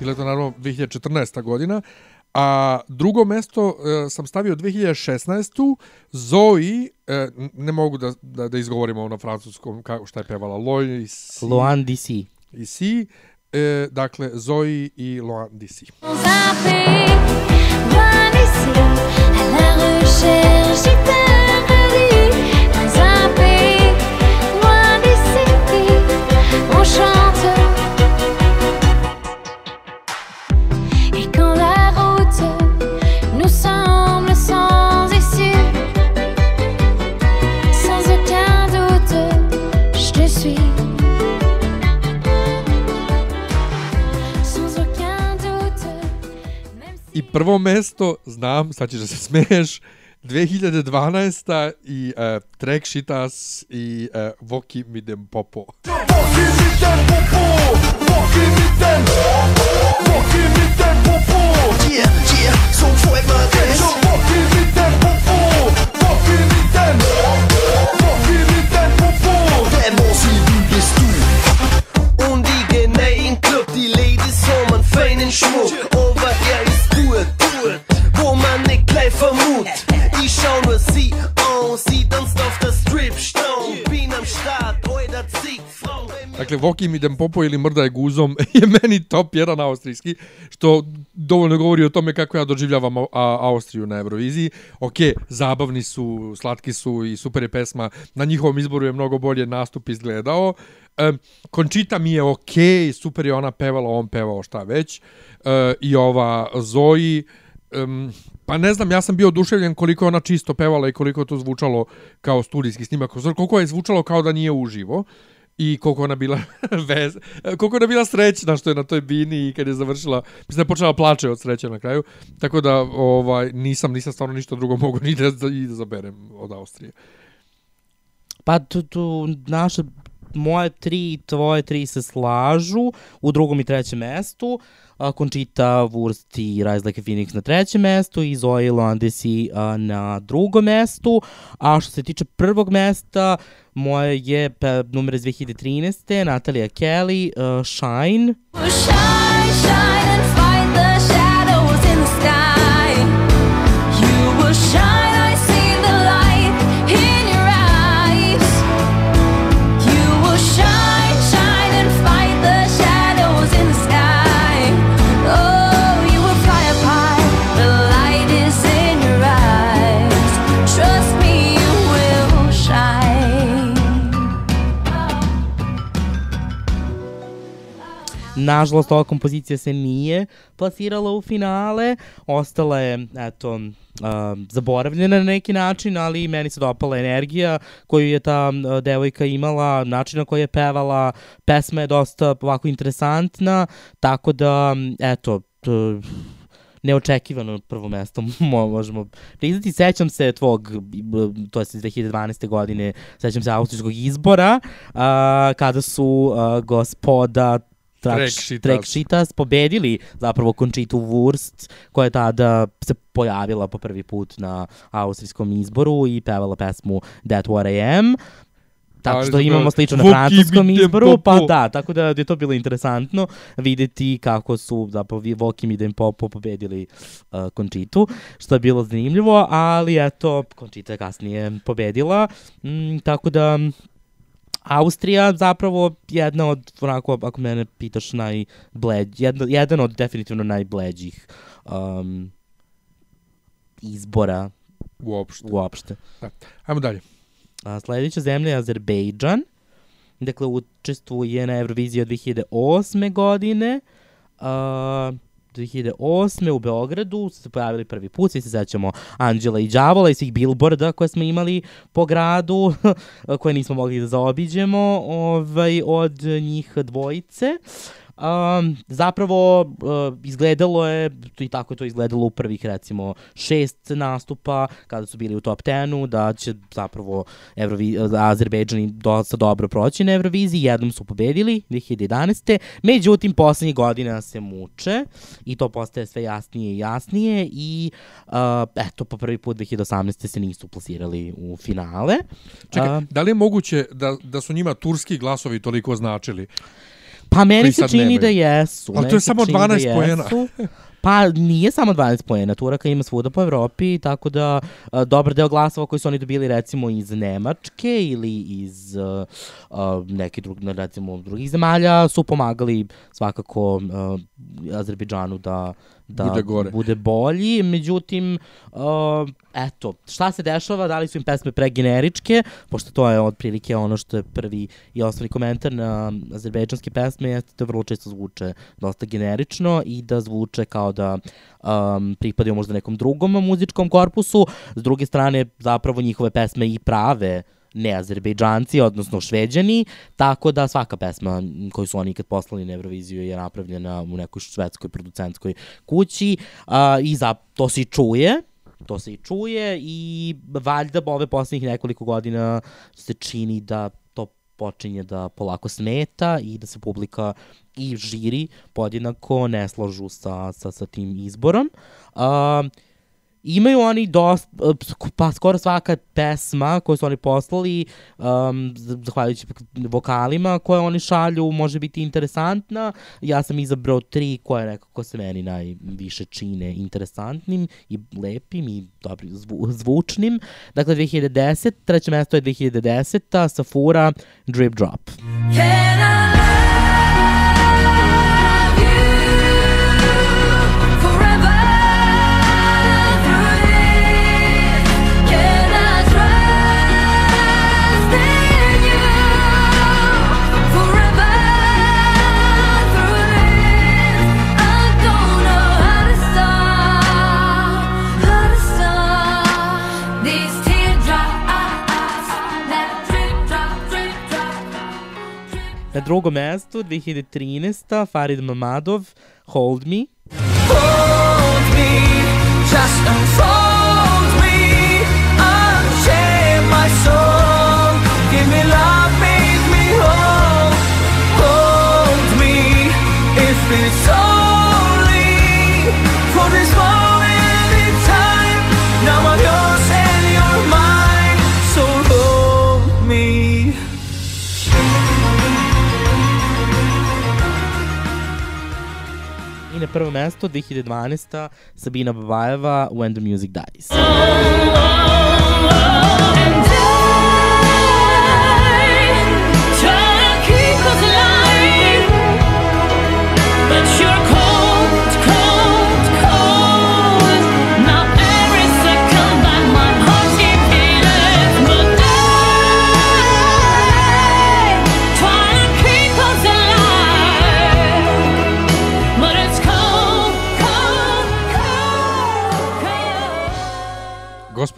S1: Bila je to naravno 2014. godina. A drugo mesto e, sam stavio 2016. Zoe, e, ne mogu da, da, da izgovorimo na francuskom kako, šta je pevala, Lois
S2: Loan DC.
S1: i Si. E, dakle, Zoe i Loan DC.
S3: Dans
S1: mesto znam, znači da se smeješ, 2012. i e, track Shitas i e, Voki Midem Popo.
S4: Voki Midem Popo! Voki Midem! Voki Midem Popo! Yeah, yeah, so folk med det! Så Voki Midem Popo! Voki Midem! Voki Midem Popo! Hvad må sige vi bist du? Und die genau klub, die Ladies, so man feinen Schmuck. Vermutet Ich schau nur sie an Sie tanzt auf der Strip Stone Bin am Start, zig Frauen
S1: Dakle, Voki Midem Popo ili Mrdaje guzom je meni top jedan austrijski, što dovoljno govori o tome kako ja doživljavam a, Austriju na Euroviziji. Ok, zabavni su, slatki su i super je pesma. Na njihovom izboru je mnogo bolje nastup izgledao. Končita mi je ok, super je ona pevala, on pevao šta već. E, I ova um, pa ne znam, ja sam bio oduševljen koliko je ona čisto pevala i koliko je to zvučalo kao studijski snimak. Koliko je zvučalo kao da nije uživo i koliko ona bila vez, koliko ona bila srećna što je na toj bini i kad je završila, mislim da je počela plače od sreće na kraju, tako da ovaj nisam nisam stvarno ništa drugo mogu ni da, i da zaberem od Austrije.
S2: Pa tu, tu naše moje tri i tvoje tri se slažu u drugom i trećem mestu. A, Conchita Wurst i Rise Like a Phoenix na trećem mestu i Zoe Landesi a, na drugom mestu. A što se tiče prvog mesta, moje je numer iz 2013. Natalia Kelly, uh, Shine.
S3: Shine, shine and
S2: nažalost, ova kompozicija se nije plasirala u finale, ostala je, eto, um, zaboravljena na neki način, ali meni se dopala energija koju je ta uh, devojka imala, način na koji je pevala, pesma je dosta ovako interesantna, tako da, eto, t, neočekivano prvo mesto mo- možemo priznati. Sećam se tvog, to je iz 2012. godine, sećam se austrijskog izbora, a, kada su a, gospoda
S1: Trekšitas.
S2: Trekšitas pobedili zapravo Končitu Wurst, koja je tada se pojavila po prvi put na austrijskom izboru i pevala pesmu That What I Am. Tako što imamo slično na francuskom izboru, pa da, tako da je to bilo interesantno videti kako su zapravo vi- Voki Midem Popo pobedili uh, Končitu, što je bilo zanimljivo, ali eto, Končita je kasnije pobedila, mm, tako da Austrija zapravo jedna od, onako, ako mene pitaš, najbleđ, jedna, jedan od definitivno najbleđih um, izbora
S1: Uopšte.
S2: uopšte.
S1: Ajmo dalje.
S2: A, sledeća zemlja je Azerbejdžan. Dakle, učestvuje na Euroviziji od 2008. godine. A, 2008. u Beogradu su se pojavili prvi put, svi se sećamo Anđela i Đavola i svih billboarda koje smo imali po gradu, koje nismo mogli da zaobiđemo ovaj, od njih dvojice. Um, zapravo uh, izgledalo je, i tako je to izgledalo u prvih recimo šest nastupa kada su bili u top 10-u, da će zapravo Evrovi, Azerbejdžani dosta dobro proći na Euroviziji, jednom su pobedili 2011. Međutim, poslednjih godina se muče i to postaje sve jasnije i jasnije i uh, eto, po prvi put 2018. se nisu plasirali u finale.
S1: Čekaj,
S2: A,
S1: da li je moguće da, da su njima turski glasovi toliko značili?
S2: Pa meni se čini
S1: nemaju.
S2: da jesu.
S1: Ali to je samo
S2: čini
S1: 12 poena.
S2: jesu. Pa nije samo 12 poena, Turaka ima svuda po Evropi, tako da a, dobar deo glasova koji su oni dobili recimo iz Nemačke ili iz a, a, drug, recimo drugih zemalja su pomagali svakako a, Azerbejdžanu da da
S1: Bude gore.
S2: bude bolji, međutim, uh, eto, šta se dešava, da li su im pesme pregeneričke, pošto to je otprilike ono što je prvi i osnovni komentar na azerbejdžanske pesme, jeste da vrlo često zvuče dosta generično i da zvuče kao da um, pripadaju možda nekom drugom muzičkom korpusu, s druge strane zapravo njihove pesme i prave ne Azerbejdžanci, odnosno šveđani, tako da svaka pesma koju su oni ikad poslali na Euroviziju je napravljena u nekoj švedskoj producentskoj kući a, i za, to se i čuje, to se i čuje i valjda ove poslednjih nekoliko godina se čini da to počinje da polako smeta i da se publika i žiri podjednako ne slažu sa, sa, sa tim izborom. Uh, imaju oni dosta, pa skoro svaka pesma koju su oni poslali, um, zahvaljujući vokalima koje oni šalju, može biti interesantna. Ja sam izabrao tri koje nekako se meni najviše čine interesantnim i lepim i dobri, zvu, zvučnim. Dakle, 2010, treće mesto je 2010, Safura, Drip Drop.
S3: Can I
S2: Na drugom mestu, 2013, Farid Mamadov, Hold Me.
S4: Hold me, just unfold
S2: Na prvo mesto, 2012, Sabina Babajeva, When the Music Dies.
S3: And I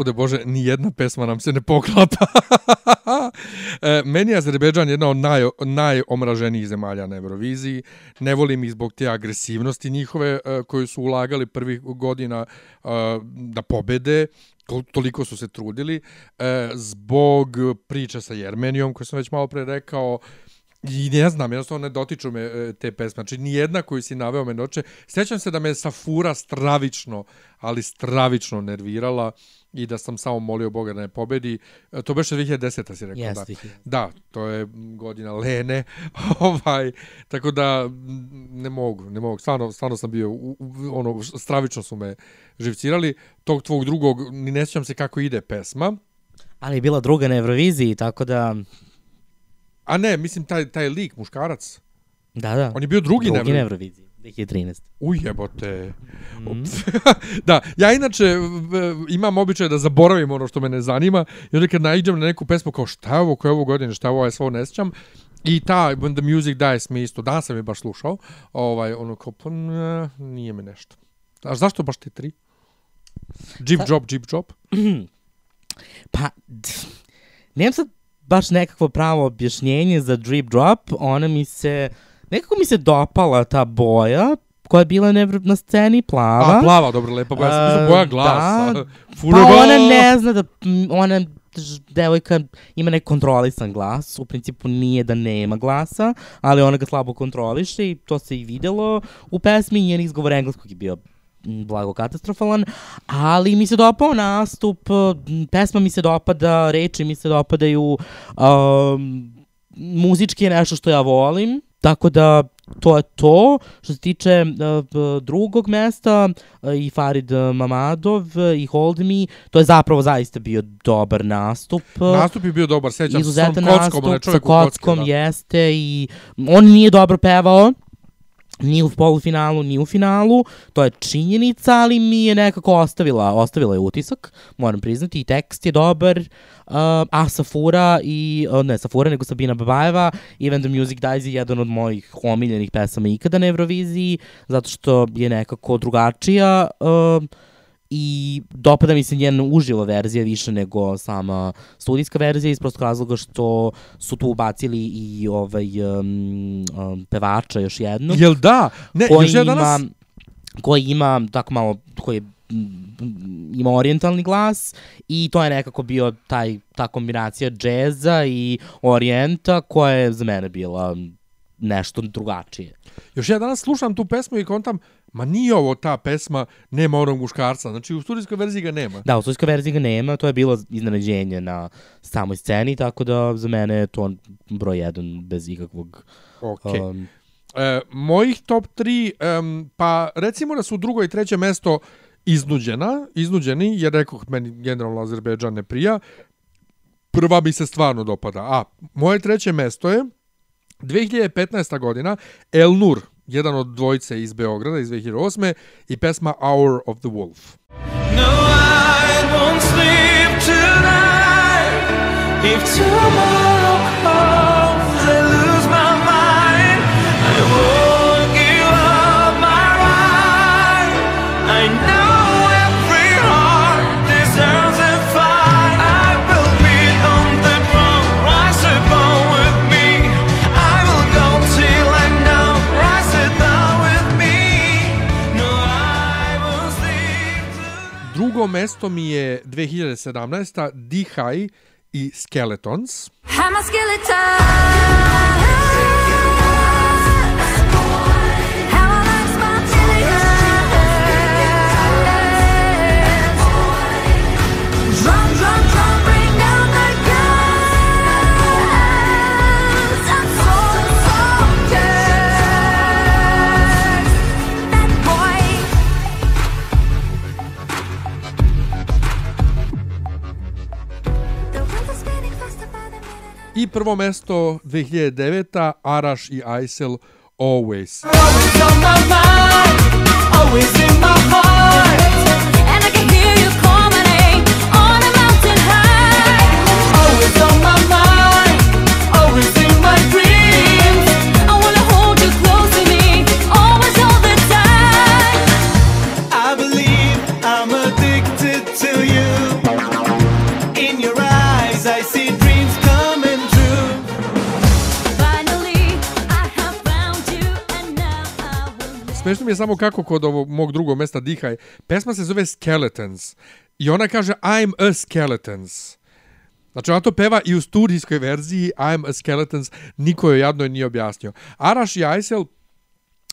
S1: gospode Bože, ni jedna pesma nam se ne poklapa. e, meni je Azerbejdžan jedna od naj, najomraženijih zemalja na Euroviziji. Ne volim ih zbog te agresivnosti njihove e, koju su ulagali prvih godina e, da pobede to- toliko su se trudili e, zbog priče sa Jermenijom koju sam već malo pre rekao I ne znam, jednostavno ne dotiču me e, te pesme. Znači, nijedna koju si naveo me noće. Sjećam se da me Safura stravično, ali stravično nervirala i da sam samo molio Boga da ne pobedi. E, To beše 2010. si rekao,
S2: Jeste,
S1: da.
S2: 2010.
S1: Da, to je godina Lene. ovaj, tako da ne mogu, ne mogu. Stvarno, stvarno sam bio, u, u, ono, stravično su me živcirali. Tog tvog drugog, ni ne sjećam se kako ide pesma.
S2: Ali je bila druga na Euroviziji, tako da...
S1: A ne, mislim, taj, taj lik, muškarac,
S2: Da, da.
S1: on je bio drugi,
S2: drugi na Euroviziji. 2013.
S1: Ujebote. Mm. da, ja inače imam običaj da zaboravim ono što me ne zanima i onda kad naiđem na neku pesmu kao šta je ovo, koje je ovo godine, šta je ovo, ja sve ovo ne sjećam. I ta, When the Music Dies mi isto, danas sam je baš slušao, ovaj, ono kao, pa ne, nije mi nešto. A zašto baš te tri? Jeep Job, Jeep Job?
S2: Pa, nemam sad baš nekakvo pravo objašnjenje za Drip Drop, ona mi se, nekako mi se dopala ta boja koja je bila na, na sceni, plava.
S1: A, plava, dobro, lepa boja, sam mislim,
S2: A,
S1: boja glasa.
S2: da. Pa ona ne zna da, m, ona devojka ima nek kontrolisan glas, u principu nije da nema glasa, ali ona ga slabo kontroliše i to se i videlo u pesmi, njen izgovor engleskog je bio blago katastrofalan, ali mi se dopao nastup, pesma mi se dopada, reči mi se dopadaju, um, muzički je nešto što ja volim, tako da to je to. Što se tiče uh, drugog mesta uh, i Farid uh, Mamadov uh, i Hold Me, to je zapravo zaista bio dobar nastup.
S1: Nastup je bio dobar, sjećam se, s
S2: Izuzetan
S1: onom kockom,
S2: nastup sa kockom
S1: da.
S2: jeste i on nije dobro pevao, ni u polufinalu, ni u finalu, to je činjenica, ali mi je nekako ostavila, ostavila je utisak, moram priznati, i tekst je dobar, uh, a Safura i, uh, ne Safura, nego Sabina Babajeva, Even the Music Dies je jedan od mojih omiljenih pesama ikada na Euroviziji, zato što je nekako drugačija, uh, i dopada mi se njena uživa verzija više nego sama studijska verzija iz prostog razloga što su tu ubacili i ovaj um, um, pevača još jednog
S1: Jel da? Ne,
S2: koji
S1: još ja danas...
S2: ima koji ima tako malo koji je ima orijentalni glas i to je nekako bio taj ta kombinacija džeza i orijenta koja je za mene bila nešto drugačije.
S1: Još ja danas slušam tu pesmu i kontam, ma nije ovo ta pesma, nema onog muškarca. Znači, u studijskoj verziji ga nema.
S2: Da, u sudijskoj verziji ga nema, to je bilo iznenađenje na samoj sceni, tako da za mene je to broj jedan bez ikakvog...
S1: Ok.
S2: Um,
S1: E, mojih top 3, um, pa recimo da su drugo i treće mesto iznuđena, iznuđeni, jer rekoh meni generalno Azerbejdžan ne prija. Prva mi se stvarno dopada. A, moje treće mesto je 2015. godina El Nur, jedan od dvojice iz Beograda iz 2008. i pesma Hour of the Wolf.
S5: No, I won't sleep tonight. If tomorrow
S1: mesto mi je 2017. Dihaj i Skeletons.
S3: Have my skeletons. I
S1: prvo mesto 2009. Araš i Aisel Always.
S5: Always on my mind, always in my heart.
S1: Smešno mi je samo kako kod ovog mog drugog mesta Dihaj. Pesma se zove Skeletons. I ona kaže I'm a Skeletons. Znači ona to peva i u studijskoj verziji I'm a Skeletons, niko joj jadno nije objasnio. Araš i Aisel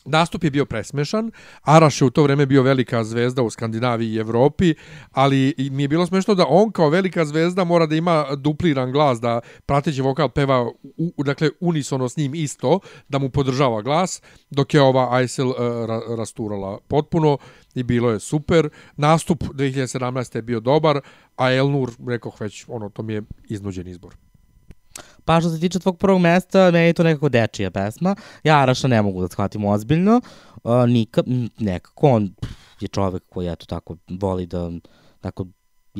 S1: Nastup je bio presmešan. Araš je u to vreme bio velika zvezda u Skandinaviji i Evropi, ali mi je bilo smešno da on kao velika zvezda mora da ima dupliran glas, da prateći vokal peva u, dakle unisono s njim isto, da mu podržava glas, dok je ova Aisel uh, ra, rasturala potpuno i bilo je super. Nastup 2017. je bio dobar, a Elnur, rekoh već, ono, to mi je iznuđen izbor.
S2: Pa što se tiče tvog prvog mesta, meni je to nekako dečija pesma. Ja Araša ne mogu da shvatim ozbiljno. Uh, nika, m, nekako on je čovek koji eto tako voli da tako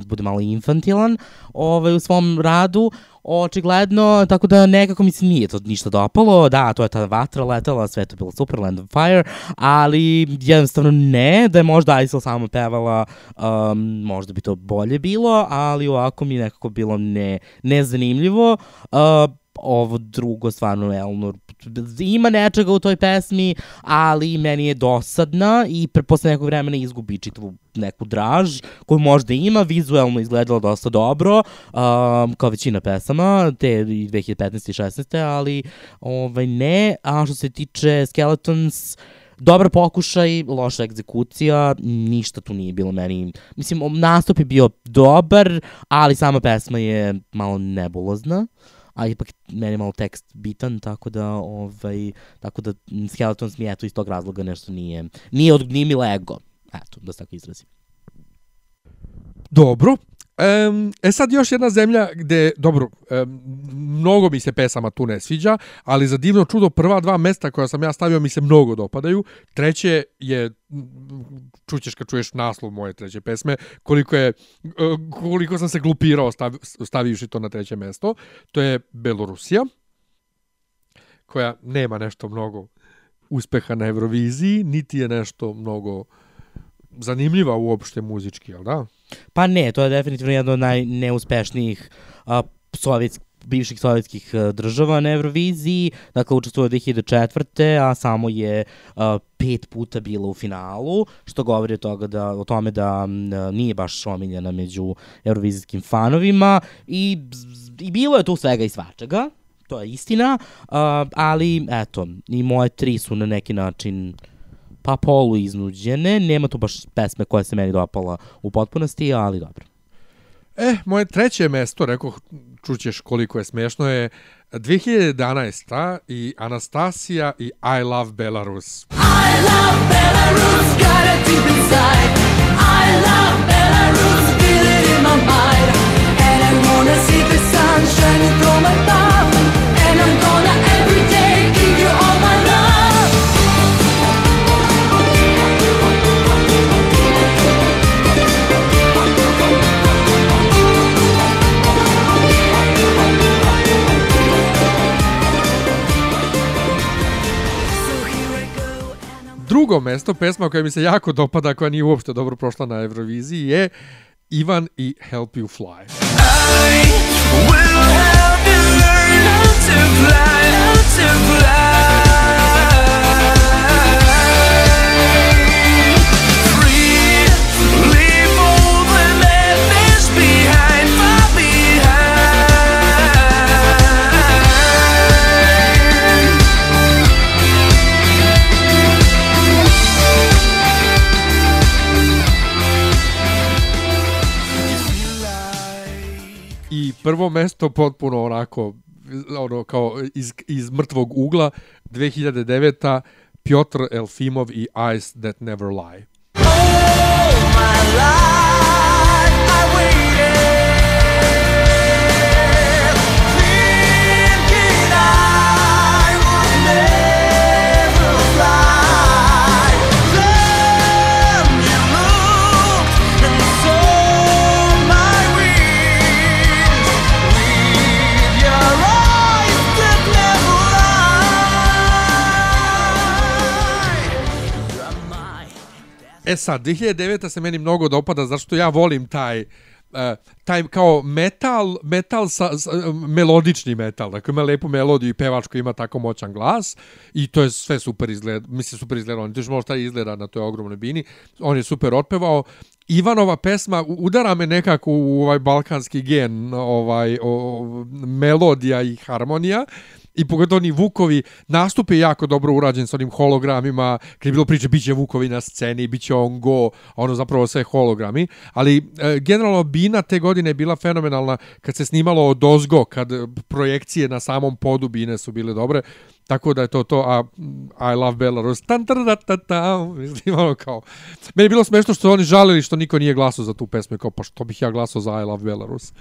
S2: bude malo infantilan ovaj, u svom radu, očigledno, tako da nekako mi se nije to ništa dopalo, da, to je ta vatra letala, sve to bilo super, Land of Fire, ali jednostavno ne, da je možda Aisel samo pevala, um, možda bi to bolje bilo, ali ovako mi nekako bilo ne, nezanimljivo. Uh, ovo drugo stvarno Elnor ima nečega u toj pesmi, ali meni je dosadna i pre, posle nekog vremena izgubi čitavu neku draž koju možda ima, vizuelno izgledala dosta dobro, um, kao većina pesama, te i 2015. i 16. ali ovaj, ne, a što se tiče Skeletons, dobar pokušaj, loša egzekucija, ništa tu nije bilo meni. Mislim, nastup je bio dobar, ali sama pesma je malo nebulozna a ipak meni je malo tekst bitan, tako da, ovaj, tako da Skeletons mi eto iz tog razloga nešto nije, nije od nije mi lego. Eto, da se tako izrazim.
S1: Dobro. Um, e sad još jedna zemlja gde, dobro, um, mnogo mi se pesama tu ne sviđa, ali za divno čudo prva dva mesta koja sam ja stavio mi se mnogo dopadaju. Treće je, čućeš kad čuješ naslov moje treće pesme, koliko je, uh, koliko sam se glupirao stav, stavivši to na treće mesto. To je Belorusija, koja nema nešto mnogo uspeha na Euroviziji, niti je nešto mnogo zanimljiva uopšte muzički, jel da?
S2: Pa ne, to je definitivno jedna od najneuspešnijih a, bivših sovjetskih a, država na Euroviziji, dakle učestvuje 2004. a samo je a, pet puta bila u finalu, što govori o, toga da, o tome da m, nije baš omiljena među eurovizijskim fanovima i, i bilo je tu svega i svačega, to je istina, a, ali eto, i moje tri su na neki način pa polu iznuđene, nema tu baš pesme koja se meni dopala u potpunosti, ali dobro.
S1: E, moje treće mesto, rekao, čućeš koliko je smešno, je 2011. i Anastasija i I Love Belarus.
S5: I love Belarus, got it deep inside. I love Belarus, feel it in my mind. And I wanna see the sun shining through my mouth.
S1: Drugo mesto, pesma koja mi se jako dopada, koja nije uopšte dobro prošla na Euroviziji, je Ivan i Help You Fly. I prvo mesto potpuno onako ono kao iz, iz mrtvog ugla 2009. Piotr Elfimov i Eyes That Never Lie. E sad, 2009. se meni mnogo dopada, zašto ja volim taj e, taj kao metal, metal sa, sa, melodični metal, dakle ima lepu melodiju i pevač koji ima tako moćan glas i to je sve super izgleda, mislim super izgleda, on još možda izgleda na toj ogromnoj bini, on je super otpevao, Ivanova pesma udara me nekako u ovaj balkanski gen, ovaj o, melodija i harmonija. I pogotovo oni Vukovi nastup je jako dobro urađen sa onim hologramima, kad je bilo priče biće Vukovi na sceni, biće on go, ono zapravo sve hologrami, ali e, generalno Bina te godine je bila fenomenalna kad se snimalo od ozgo, kad e, projekcije na samom podu Bine su bile dobre, tako da je to to, a I love Belarus, tan tar da ta ta, mislim, ono kao, meni je bilo smešno što oni žalili što niko nije glasao za tu pesmu, kao, pa što bih ja glasao za I love Belarus.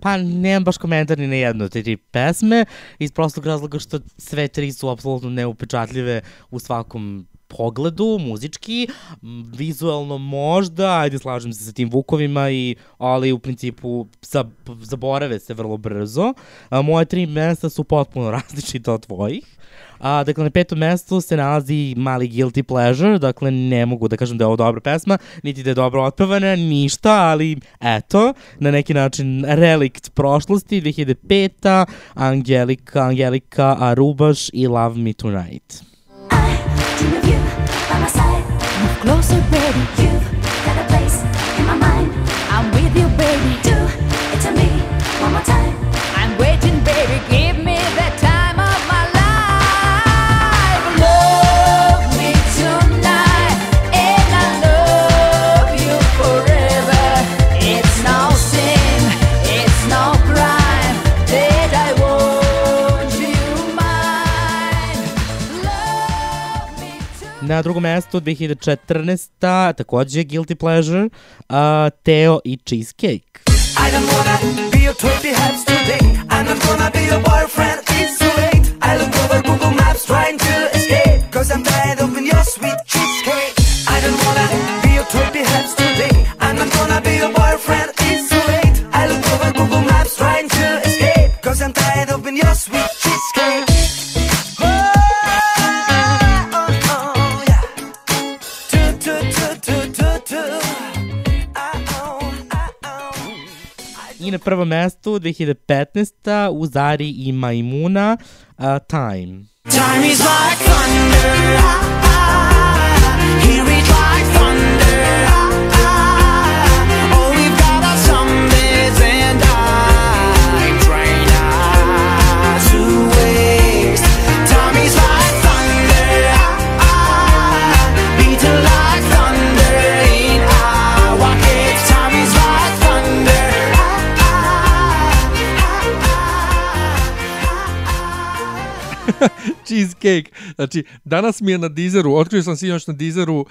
S2: Pa nemam baš komentar ni na jednu od tri pesme, iz prostog razloga što sve tri su apsolutno neupečatljive u svakom pogledu, muzički, vizualno možda, ajde slažem se sa tim Vukovima, i, ali u principu za, zaborave se vrlo brzo. A, moje tri mesta su potpuno različite od tvojih. A, dakle, na petom mestu se nalazi mali Guilty Pleasure, dakle, ne mogu da kažem da je ovo dobra pesma, niti da je dobro otpevana, ništa, ali eto, na neki način relikt prošlosti, 2005. Angelika, Angelika Arubaš i Love Me Tonight.
S3: I dream of you by my side. Move closer, baby. You've got a place in my mind. I'm with you, baby. Do it to me one more time.
S2: Na drugom mestu 2014. takođe Guilty Pleasure, uh, Teo i Cheesecake.
S6: I don't wanna be your trophy hats today. I'm not gonna be your boyfriend, it's too late. I look over Google Maps trying to escape. Cause I'm tired of your sweet cheesecake. I don't wanna be your trophy hats today. I'm not gonna be your boyfriend, it's too late. I look over Google Maps trying to escape. Cause I'm tired of your sweet
S2: na prvom mestu 2015. u Zari i Majmuna uh, Time.
S6: Time is like thunder. Ah, ah, hear
S1: Cheesecake. Znači, danas mi je na Deezeru, otkrio sam sinoć na Deezeru, uh,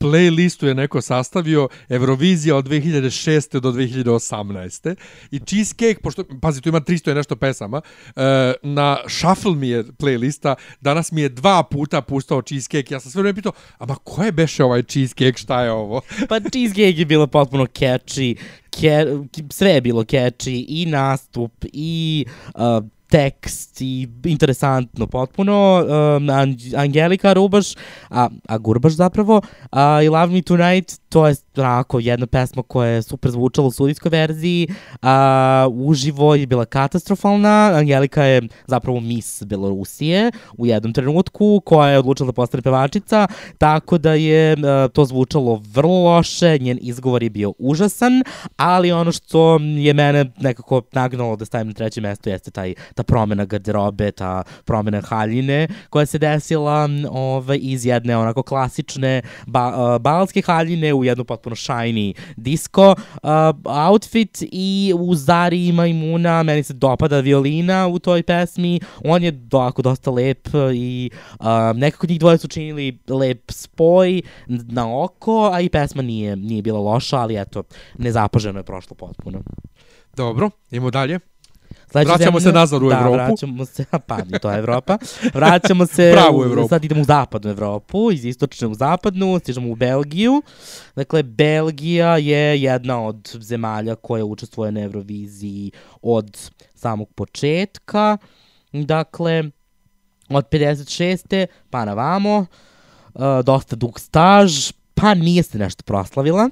S1: playlistu je neko sastavio Eurovizija od 2006. do 2018. I Cheesecake, pošto, pazi, tu ima 300 i nešto pesama, uh, na Shuffle mi je playlista, danas mi je dva puta pustao Cheesecake. Ja sam sve vreme pitao, ama ko je beše ovaj Cheesecake, šta je ovo?
S2: Pa Cheesecake je bilo potpuno catchy, ke, sve je bilo catchy, i nastup, i uh, tekst i interesantno potpuno. Um, Angelika Rubaš, a, a Gurbaš zapravo, a, i Love Me Tonight, to je onako jedna pesma koja je super zvučala u sudijskoj verziji, a, uživo je bila katastrofalna, Angelika je zapravo mis Belorusije u jednom trenutku, koja je odlučila da postane pevačica, tako da je a, to zvučalo vrlo loše, njen izgovor je bio užasan, ali ono što je mene nekako nagnalo da stavim na treće mesto jeste taj, ta promena garderobe, ta promena haljine koja se desila ovaj, iz jedne onako klasične ba, uh, balske haljine u jednu potpuno shiny disco uh, outfit i u Zari ima imuna, meni se dopada violina u toj pesmi, on je doako dosta lep i uh, nekako njih dvoje su činili lep spoj na oko, a i pesma nije, nije bila loša, ali eto, nezapaženo je prošlo potpuno.
S1: Dobro, idemo dalje.
S2: Sledeća
S1: Vraćamo se
S2: zemlja-
S1: nazad u
S2: da,
S1: Evropu.
S2: vraćamo se, pa i to je Evropa. Vraćamo se,
S1: Pravu
S2: u-
S1: Evropu.
S2: sad idemo u zapadnu Evropu, iz istočne u zapadnu, stižemo u Belgiju. Dakle, Belgija je jedna od zemalja koja učestvuje na Euroviziji od samog početka. Dakle, od 56. pa na vamo, uh, dosta dug staž, pa nije se nešto proslavila.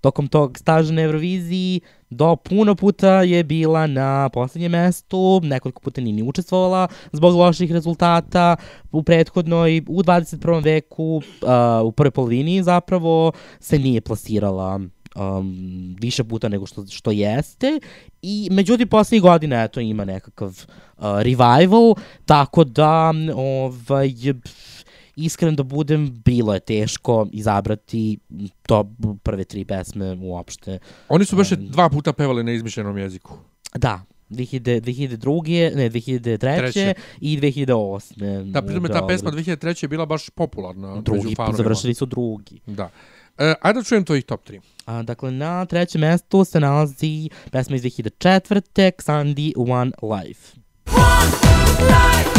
S2: Tokom tog staža na Euroviziji do puno puta je bila na poslednjem mestu, nekoliko puta nije ni učestvovala zbog loših rezultata u prethodnoj, u 21. veku, uh, u prvoj polovini zapravo se nije plasirala um, više puta nego što, što jeste i međutim poslednjih godina eto ima nekakav uh, revival tako da ovaj pf, iskren da budem bilo je teško izabrati to prve tri pesme uopšte
S1: Oni su baš dva puta pevali na izmišljenom jeziku.
S2: da 2000, 2002. ne 2003.
S1: Treće.
S2: i 2008.
S1: Da, pritom je ta pesma
S2: Beogradu.
S1: 2003. je bila baš popularna među
S2: drugi završili su drugi.
S1: Da. E, ajde da čujem tvojih top 3.
S2: A, dakle, na trećem mestu se nalazi pesma iz 2004. Xandi One Life.
S5: Living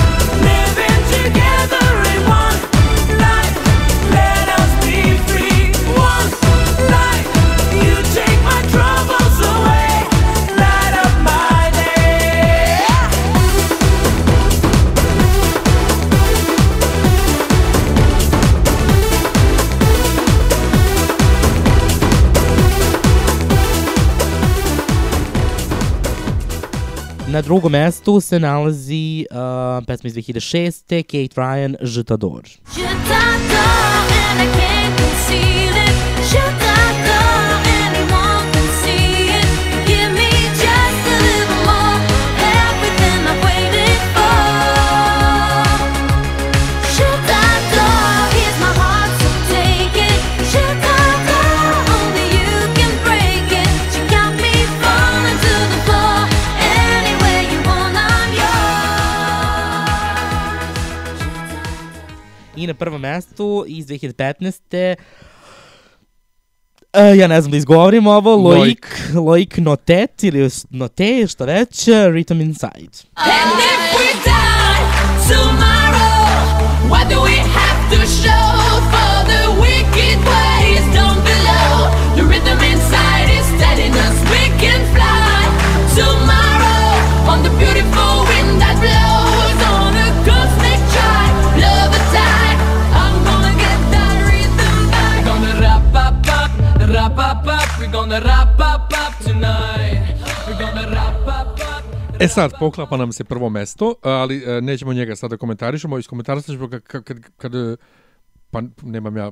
S5: together in one
S2: Na drugom mestu se nalazi uh, pesma iz 2006. Kate Ryan. Je t'adore
S3: and I can't
S2: I na prvom mestu iz 2015. Uh, ja ne znam da izgovorim ovo,
S1: Loic.
S2: Loic, Loic Notet ili Note, šta već, uh, Rhythm Inside.
S5: And if we die tomorrow, what do we have to show
S1: E sad, poklapa nam se prvo mesto, ali e, nećemo njega sada komentarišemo, iskomentarišat ćemo kad, kad, kad, kad e, pa nemam ja,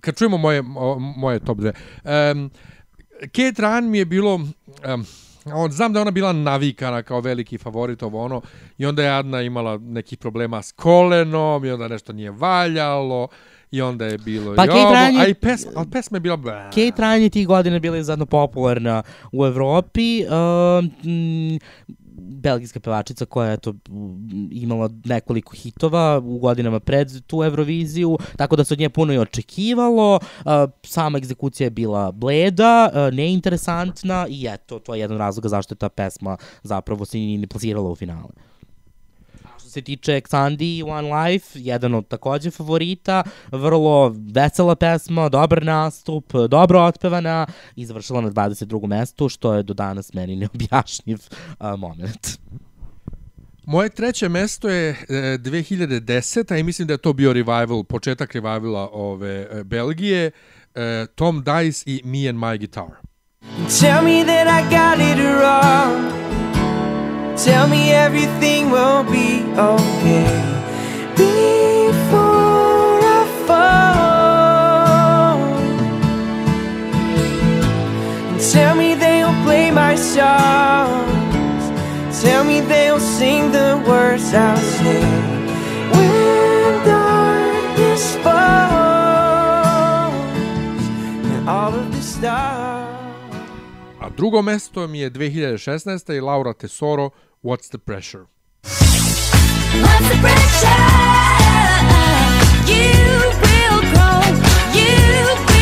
S1: kad čujemo moje, mo- moje top 2. Um, Kate Ryan mi je bilo, um, on, znam da ona bila navikana kao veliki favorit ovo ono, i onda je Adna imala nekih problema s kolenom, i onda nešto nije valjalo, i onda je bilo
S2: Pa
S1: i
S2: Kate
S1: ovo,
S2: Ryan je-
S1: a i pesma, ali pesma je bila... bleh.
S2: Kate Ryan je tih godina bila izuzetno popularna u Evropi. Mm, belgijska pevačica koja je to mm, imala nekoliko hitova u godinama pred tu Euroviziju, tako da se od nje puno i očekivalo. Sama egzekucija je bila bleda, neinteresantna i eto, to je jedan razloga zašto je ta pesma zapravo se ni ne plasirala u finale. Se tiče Xandi One Life, jedan od takođe favorita, vrlo vesela pesma, dobar nastup, dobro otpevana i završila na 22. mestu, što je do danas meni neobjašnjiv uh, moment.
S1: Moje treće mesto je e, 2010. i mislim da je to bio revival, početak revivala ove e, Belgije, e, Tom Dice i Me and My Guitar.
S6: Tell me that I got it wrong. Tell me everything will be okay before I fall. Tell me they'll play my songs. Tell me they'll sing the words I'll say when darkness falls and all of the stars.
S1: Drugo mesto mi je 2016. i Laura Tesoro, What's the Pressure.
S3: What's the pressure? You will grow. You will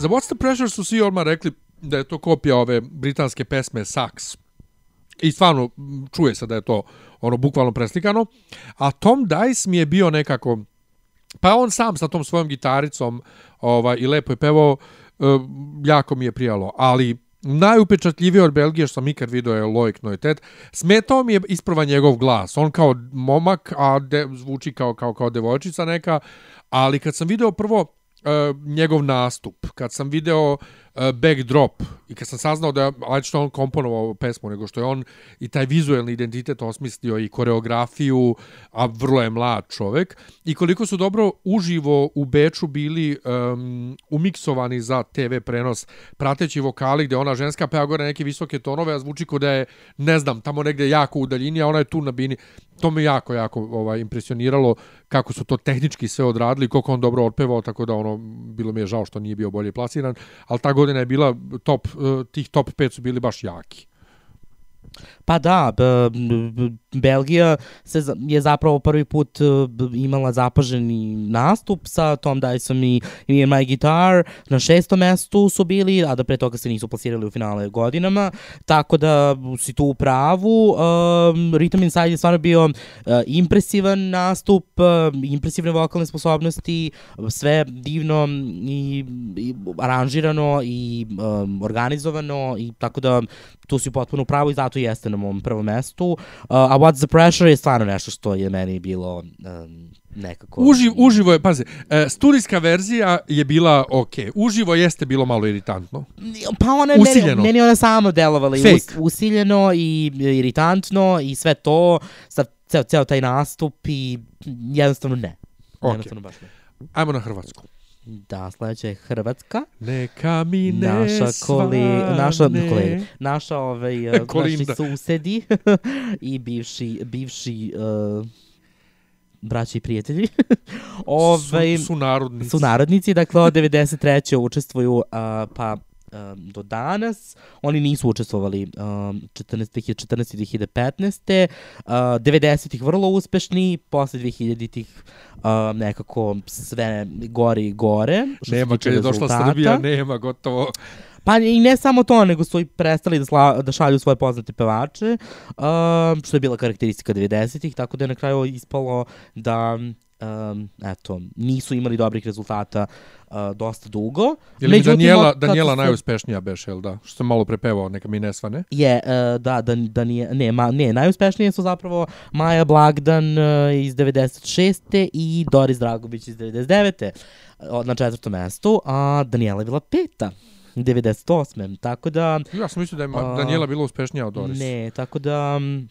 S1: Za What's the Pressure su svi odmah rekli da je to kopija ove britanske pesme Sax. I stvarno čuje se da je to ono bukvalno preslikano. A Tom Dice mi je bio nekako pa on sam sa tom svojom gitaricom ovaj i lepo je pevao e, jako mi je prijalo, ali najupečatljivije od Belgije što sam ikad video je Loic Noitet. Smetao mi je isprva njegov glas. On kao momak, a de, zvuči kao, kao, kao devojčica neka, ali kad sam video prvo njegov nastup, kad sam video e, backdrop i kad sam saznao da je što on komponovao pesmu, nego što je on i taj vizuelni identitet osmislio i koreografiju, a vrlo je mlad čovek, i koliko su dobro uživo u Beču bili um, umiksovani za TV prenos, prateći vokali gde ona ženska peva gore neke visoke tonove, a zvuči kao da je, ne znam, tamo negde jako u daljini, a ona je tu na bini. To me jako, jako ovaj, impresioniralo kako su to tehnički sve odradili, koliko on dobro otpevao, tako da ono, bilo mi je žao što nije bio bolje plasiran, ali ta godina je bila top, eh, tih top 5 su bili baš jaki.
S2: Pa da, Belgija se je zapravo prvi put e, imala zapaženi nastup sa Tom Dyson i, i My Guitar. Na šestom mestu su bili, a da pre toga se nisu plasirali u finale godinama. Tako da si tu u pravu. Um, Rhythm Inside je stvarno bio uh, impresivan nastup, uh, impresivne vokalne sposobnosti, sve divno i, i aranžirano i um, organizovano i tako da tu si potpuno u pravu i zato jeste na mom prvom mestu. Uh, a What's the Pressure je stvarno nešto što je meni bilo um, nekako...
S1: Uživ, uživo je, pazi, e, studijska verzija je bila ok, uživo jeste bilo malo iritantno.
S2: Pa ona je
S1: Usiljeno.
S2: meni, meni ona samo delovala i us, usiljeno i iritantno i sve to, sa ceo, ceo taj nastup i jednostavno ne.
S1: Ok.
S2: Jednostavno baš ne.
S1: Ajmo na Hrvatsku.
S2: Da, sledeća je Hrvatska.
S1: Neka mi ne
S2: naša koli, naša
S1: svane.
S2: kolega, naša ovaj uh, naši susedi i bivši bivši uh, braći i prijatelji. ovaj
S1: su, su narodnici.
S2: su narodnici, dakle od 93. učestvuju uh, pa um, do danas. Oni nisu učestvovali um, 14. 14. 2015. Uh, 90-ih vrlo uspešni, posle 2000-ih uh, nekako sve gore i gore. što
S1: Nema, kad je došla. Srbija, nema gotovo.
S2: Pa i ne samo to, nego su i prestali da, sla, da šalju svoje poznate pevače, um, što je bila karakteristika 90-ih, tako da je na kraju ispalo da um, eto, nisu imali dobrih rezultata uh, dosta dugo.
S1: Je li Daniela,
S2: od
S1: Daniela
S2: su-
S1: najuspešnija beše, jel da? Što sam malo prepevao, neka mi ne svane.
S2: Je, uh, da, da, da nije, ne, ma, ne, najuspešnije su zapravo Maja Blagdan uh, iz 96. i Doris Dragović iz 99. uh, na četvrtom mestu, a Daniela je bila peta. 98. Tako da...
S1: Ja sam mislio da je Daniela bila uspešnija od Doris.
S2: Ne, tako da... mm,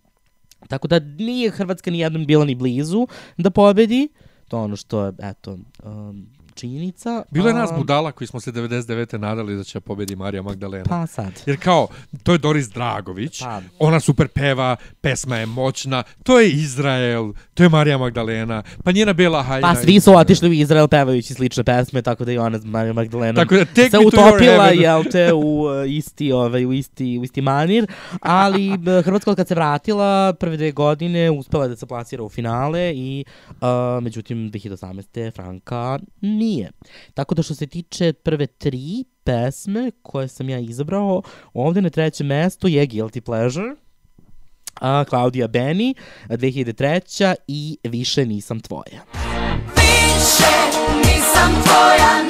S2: Tako da nije Hrvatska ni jednom bila ni blizu da pobedi. To je ono što eto, um, činjenica.
S1: Bilo je nas budala koji smo se 99. nadali da će pobedi Marija Magdalena.
S2: Pa sad.
S1: Jer kao, to je Doris Dragović,
S2: Pa.
S1: ona super peva, pesma je moćna, to je Izrael, to je Marija Magdalena, pa njena Bela Hajna.
S2: Pa svi su otišli u Izrael pevajući slične pesme, tako da i ona Marija Magdalena
S1: Tako da, take
S2: se utopila, jel te, u uh, isti, ovaj, u isti, u isti manir, ali Hrvatska kad se vratila prve dve godine uspela da se plasira u finale i uh, međutim 2018. Franka nije. Tako da što se tiče prve tri pesme koje sam ja izabrao, ovde na trećem mestu je Guilty Pleasure, a Claudia Beni, 2003. i Više nisam tvoja.
S3: Više nisam tvoja,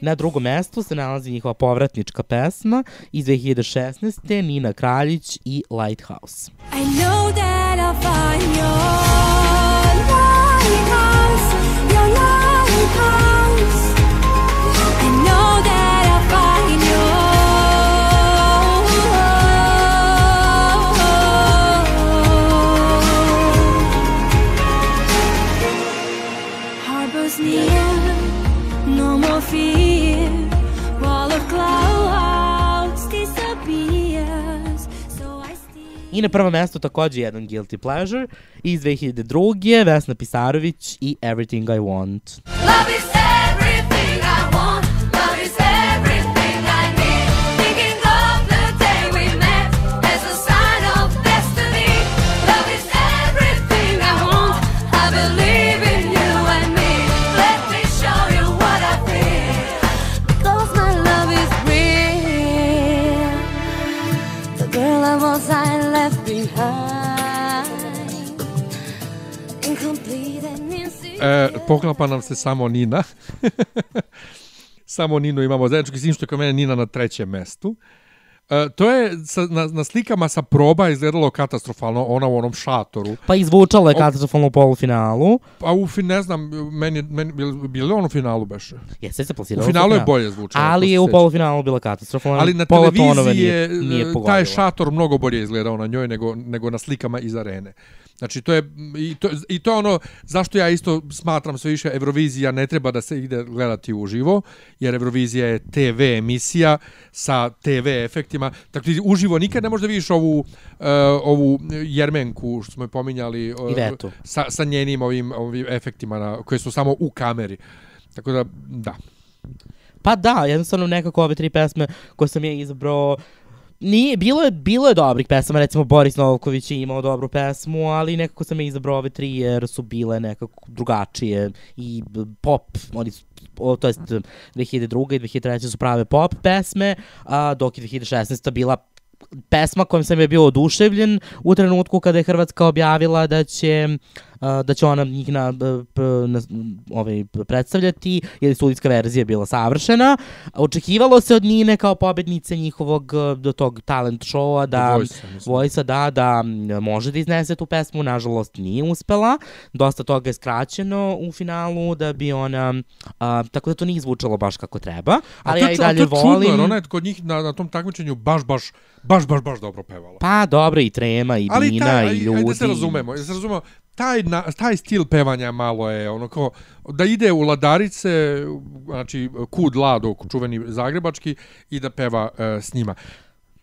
S2: Na drugom mestu se nalazi njihova povratnička pesma iz 2016. Nina Kraljić i Lighthouse.
S3: I know that I
S2: na prvo mesto takođe jedan Guilty Pleasure iz 2002. Vesna Pisarović i Everything I Want.
S3: Love is
S1: E, poklapa nam se samo Nina. samo Ninu imamo zajednički, s tim što je kod mene Nina na trećem mestu. E, to je sa, na, na slikama sa proba izgledalo katastrofalno, ona u onom šatoru.
S2: Pa izvučala je katastrofalno u polufinalu.
S1: A u fin, ne znam, meni, meni bil, bil li on u finalu beše?
S2: Jeste se plasirala
S1: U finalu je bolje zvučalo.
S2: Ali je u polufinalu bila katastrofalna.
S1: Ali na televiziji
S2: nije,
S1: je,
S2: nije
S1: e,
S2: pogodila.
S1: taj šator mnogo bolje izgledao na njoj nego, nego na slikama iz arene. Znači, to je, i to, i to je ono zašto ja isto smatram sve više Eurovizija ne treba da se ide gledati uživo, jer Eurovizija je TV emisija sa TV efektima. Tako ti uživo nikad ne možeš da vidiš ovu, uh, ovu Jermenku, što smo je pominjali, uh,
S2: Ivetu.
S1: sa, sa njenim ovim, ovim efektima na, koje su samo u kameri. Tako da, da.
S2: Pa da, jednostavno nekako ove tri pesme koje sam ja izabrao Nije, bilo je, bilo je dobrih pesama, recimo Boris Novković je imao dobru pesmu, ali nekako sam je izabrao ove tri jer su bile nekako drugačije i pop, oni su, o, to jest 2002. i 2003. su prave pop pesme, a dok je 2016. bila pesma kojom sam je bio oduševljen u trenutku kada je Hrvatska objavila da će a, da će ona njih na, na ovaj, predstavljati, jer je studijska verzija bila savršena. Očekivalo se od Nine kao pobednice njihovog e, do tog talent showa da
S1: mislim.
S2: Vojsa da, da može da iznese tu pesmu, nažalost nije uspela. Dosta toga je skraćeno u finalu da bi ona, a, tako da to nije zvučalo baš kako treba, ali ja i
S1: a
S2: dalje
S1: to je čudno,
S2: volim.
S1: jer ona je kod njih na, na tom takmičenju baš, baš, baš, baš, baš dobro pevala.
S2: Pa dobro i trema i
S1: Ali
S2: Dina i
S1: aj-
S2: ljudi.
S1: ajde se razumemo, da se razumemo, taj, na, taj stil pevanja malo je ono kao da ide u ladarice, znači kud lado, čuveni zagrebački i da peva e, s njima.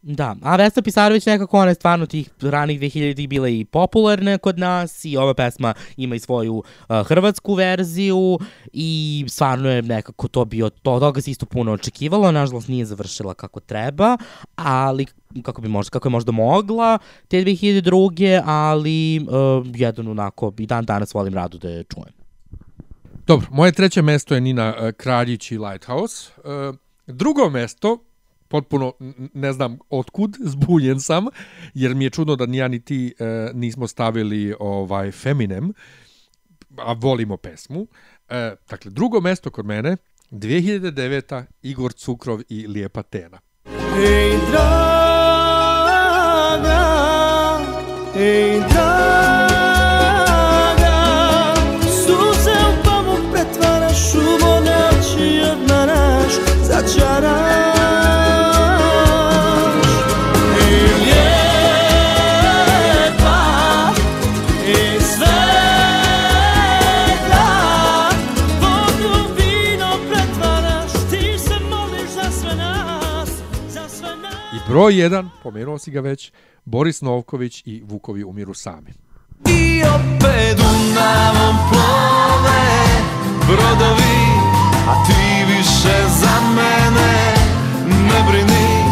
S2: Da, a Vesna Pisarović nekako ona je stvarno tih ranih 2000-ih bila i popularna kod nas i ova pesma ima i svoju uh, hrvatsku verziju i stvarno je nekako to bio, to, toga se isto puno očekivalo, nažalost nije završila kako treba, ali kako bi možda, kako je možda mogla te 2002. ali uh, jedan onako i dan danas volim rado da je čujem.
S1: Dobro, moje treće mesto je Nina e, Kraljić i Lighthouse. E, drugo mesto, potpuno ne znam otkud, zbunjen sam, jer mi je čudno da ni ja ni ti e, nismo stavili ovaj Feminem, a volimo pesmu. E, dakle, drugo mesto kod mene, 2009. Igor Cukrov i Lijepa Tena.
S7: Ej, draga, ej, draga, suze u pamuk pretvaraš, u noći odmaraš, začaraš.
S1: Broj 1, pomenuo si ga već, Boris Novković i Vukovi umiru sami.
S7: I opet Dunavom plove brodovi, a ti više za mene ne brini.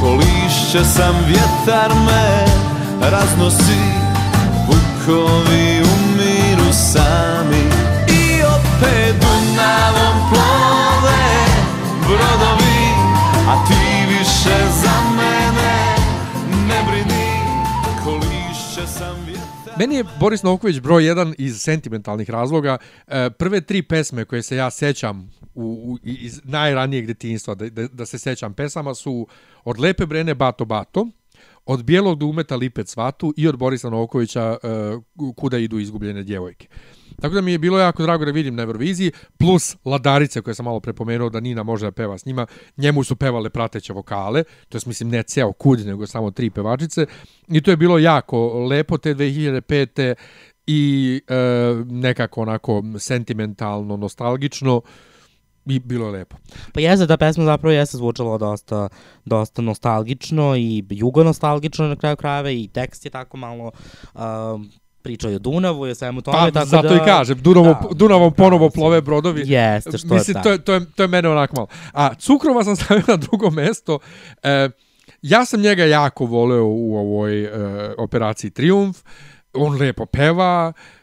S7: Ko lišće sam vjetar me raznosi, vukovi umiru sami. I opet Dunavom plove brodovi, a ti više za mene
S1: Meni je Boris Novković broj 1 iz sentimentalnih razloga. E, prve tri pesme koje se ja sećam u, u, iz najranijeg detinjstva, da, da, da se sećam pesama, su od Lepe Brene Bato Bato, od Bijelog dumeta Lipe Cvatu i od Borisa Novkovića e, Kuda idu izgubljene djevojke. Tako da mi je bilo jako drago da vidim na Euroviziji, plus Ladarice koje sam malo prepomenuo da Nina može da peva s njima, njemu su pevale prateće vokale, to je mislim ne ceo kud, nego samo tri pevačice, i to je bilo jako lepo te 2005. i e, nekako onako sentimentalno, nostalgično, i bilo je lepo.
S2: Pa jeste, ta pesma zapravo jeste zvučala dosta, dosta nostalgično i jugonostalgično na kraju krajeva i tekst je tako malo um, pričao je o Dunavu i o svemu tome.
S1: Pa,
S2: tako
S1: zato
S2: da,
S1: i kažem, Dunavom,
S2: da,
S1: Dunavom ponovo
S2: da,
S1: plove brodovi.
S2: Jeste, što
S1: Mislim,
S2: je
S1: to,
S2: tako.
S1: je, to, je, to je mene onako malo. A Cukrova sam stavio na drugo mesto. E, ja sam njega jako voleo u ovoj e, operaciji Triumf. On lepo peva, e,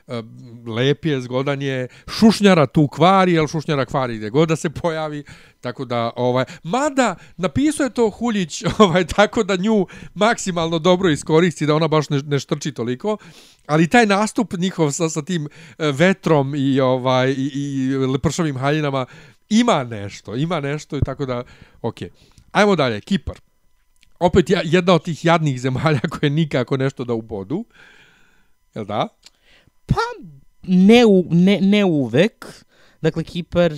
S1: lep je, zgodan je. Šušnjara tu kvari, jer Šušnjara kvari gdje god da se pojavi. Tako da, ovaj, mada napisao je to Huljić, ovaj, tako da nju maksimalno dobro iskoristi, da ona baš ne, ne štrči toliko. Ali taj nastup njihov sa, sa tim e, vetrom i, ovaj, i, i lepršavim haljinama ima nešto, ima nešto i tako da, okej. Ajmo dalje, Kipar. Opet jedna od tih jadnih zemalja koje nikako nešto da ubodu. Jel da?
S2: Pa, ne, u, ne, ne uvek. Dakle, Kipar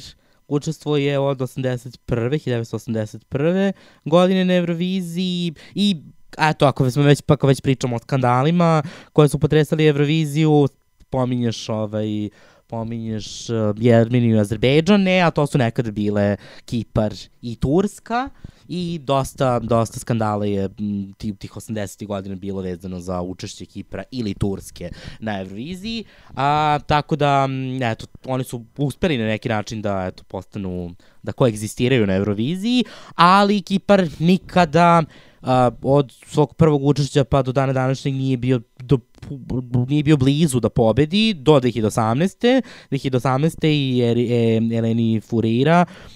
S2: učestvuje od 81. 1981. godine na Euroviziji i eto, ako smo već, pa već pričamo o skandalima koje su potresali Euroviziju, pominješ ovaj, pominješ uh, Jermeniju i Azerbejdžan, ne, a to su nekad bile Kipar i Turska i dosta, dosta skandala je tih, tih 80. godina bilo vezano za učešće Kipra ili Turske na Euroviziji, a, tako da, eto, oni su uspeli na neki način da, eto, postanu, da koegzistiraju na Euroviziji, ali Kipar nikada a, od svog prvog učešća pa do dana današnjeg nije bio do nije bio blizu da pobedi do 2018. 2018. i er, e, Eleni Furira uh,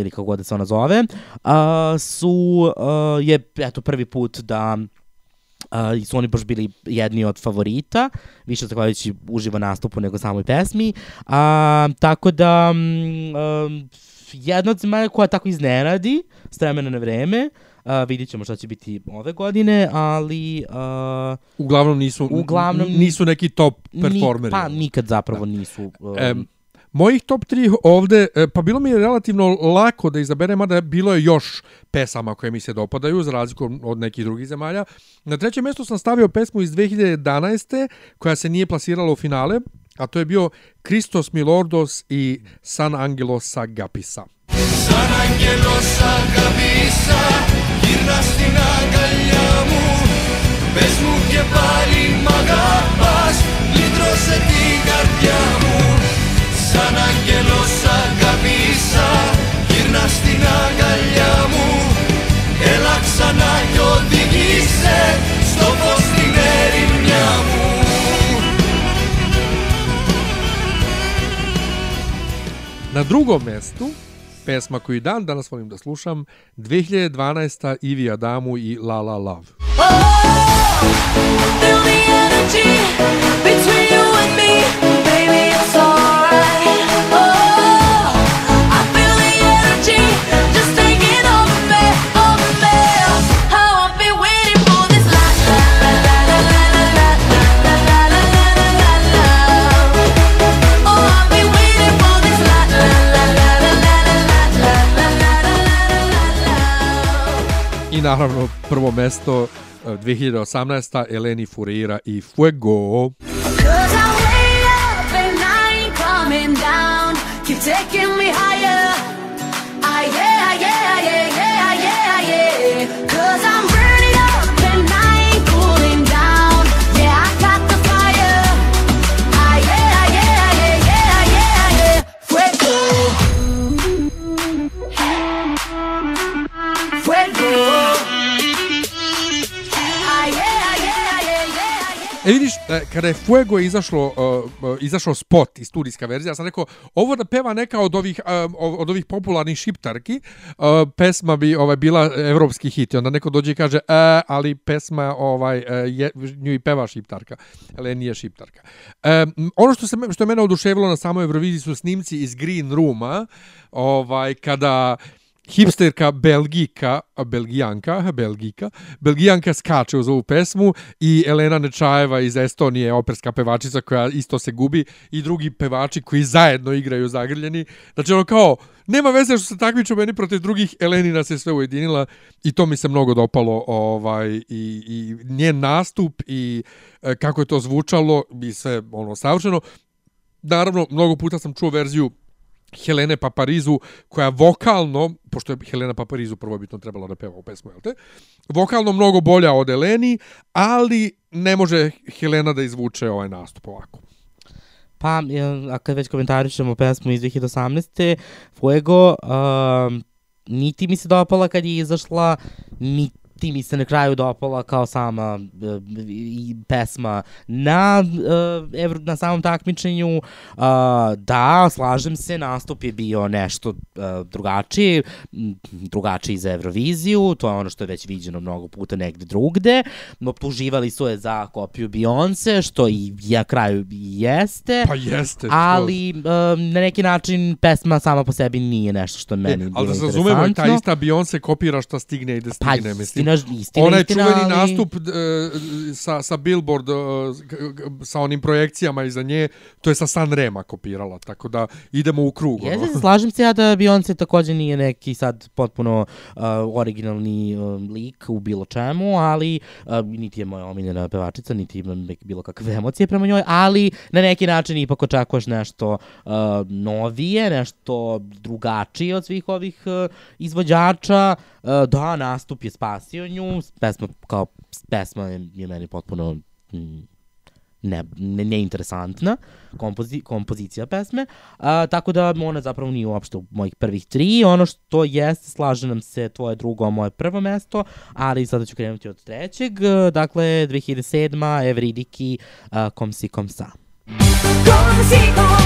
S2: ili kako god da se ona zove, uh, su, uh, je eto prvi put da Uh, su oni baš bili jedni od favorita, više zahvaljujući uživo nastupu nego samoj pesmi. Uh, tako da, um, jedna od zemalja koja tako iznenadi s vremena na vreme, uh, vidjet ćemo šta će biti ove godine, ali uh,
S1: Uglavnom nisu,
S2: Uglavnom-
S1: nisu neki top
S2: ni,
S1: performeri.
S2: pa nikad zapravo nisu. Um,
S1: mojih top 3 ovde, e, pa bilo mi je relativno lako da izaberem, mada bilo je još pesama koje mi se dopadaju, za razliku od nekih drugih zemalja. Na trećem mjestu sam stavio pesmu iz 2011. koja se nije plasirala u finale, a to je bio Kristos Milordos i San Angelos Agapisa.
S7: Σαν άγγελος αγαπήσα Γύρνα στην αγκαλιά μου Πες μου και πάλι μ' αγαπάς Λύτρωσε την καρδιά μου Σαν άγγελος αγαπήσα Γύρνα στην αγκαλιά μου Έλα ξανά κι οδήγησε Στο φως την ερημιά μου
S1: Na drugom mjestu, pesma koju i dan danas volim da slušam, 2012. Ivi Adamu i La La Love.
S3: Feel the energy between you I
S1: naravno prvo mesto e, 2018. Eleni Furira i Fuego.
S3: Cause I wait up and I ain't coming down. Keep taking
S1: E vidiš, e, kada je Fuego izašlo, uh, uh, izašao spot i studijska verzija, ja sam rekao, ovo da peva neka od ovih, um, od ovih popularnih šiptarki, uh, pesma bi ovaj bila evropski hit. I onda neko dođe i kaže, e, ali pesma ovaj, je, nju i peva šiptarka. Ali nije šiptarka. E, ono što, se, što je mene oduševilo na samoj Euroviziji su snimci iz Green Rooma, ovaj, kada hipsterka Belgika, Belgijanka, Belgika, Belgijanka skače uz ovu pesmu i Elena Nečajeva iz Estonije, operska pevačica koja isto se gubi i drugi pevači koji zajedno igraju zagrljeni. Znači ono kao, nema veze što se takmiču meni protiv drugih, Elenina se sve ujedinila i to mi se mnogo dopalo ovaj, i, i njen nastup i e, kako je to zvučalo i sve ono savršeno. Naravno, mnogo puta sam čuo verziju Helene Paparizu, koja vokalno, pošto je Helena Paparizu prvobitno trebala da peva u pesmu, jel te? Vokalno mnogo bolja od Eleni, ali ne može Helena da izvuče ovaj nastup ovako.
S2: Pa, a kad već komentarišemo pesmu iz 2018. Fuego, um, niti mi se dopala kad je izašla, niti mi se na kraju dopala kao sama uh, i pesma na, uh, evro, na samom takmičenju. Uh, da, slažem se, nastup je bio nešto uh, drugačiji, drugačiji za Euroviziju, to je ono što je već viđeno mnogo puta negde drugde. Optuživali su je za kopiju Beyoncé, što i na kraju jeste.
S1: Pa jeste.
S2: Ali um, na neki način pesma sama po sebi nije nešto što je meni
S1: E,
S2: bilo
S1: ali da se
S2: interesantno.
S1: razumemo, ta ista Beyoncé kopira šta stigne i da
S2: Pa
S1: stigne. mislim.
S2: Istina, istina,
S1: Onaj
S2: istina,
S1: čuveni
S2: ali...
S1: nastup e, sa, sa Billboard, e, k- sa onim projekcijama iza nje, to je sa San Rema kopirala, tako da idemo u krug. ono.
S2: Jeste, slažem se ja da Beyoncé takođe nije neki sad potpuno uh, originalni uh, lik u bilo čemu, ali uh, niti je moja omiljena pevačica, niti imam bilo kakve emocije prema njoj, ali na neki način ipak očekuješ nešto uh, novije, nešto drugačije od svih ovih uh, izvođača. Uh, da, nastup je spasio nju, pesma kao pesma je, meni potpuno mm, ne, ne, neinteresantna kompozi, kompozicija pesme, a, tako da ona zapravo nije uopšte u mojih prvih tri. Ono što jeste, slaže nam se tvoje drugo, a moje prvo mesto, ali sada ću krenuti od trećeg. Dakle, 2007. Evridiki, uh, Kom si kom sa.
S3: Comme si comme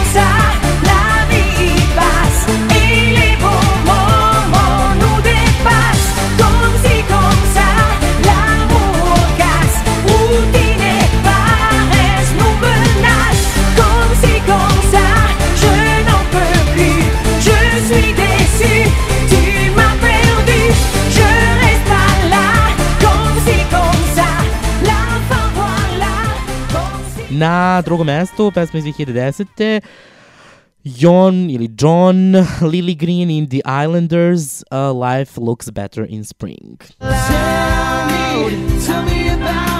S2: Na drugom mestu, pesma iz 2010. Jon ili John Lily Green in The Islanders, uh, Life Looks Better in Spring.
S6: Me, tell me about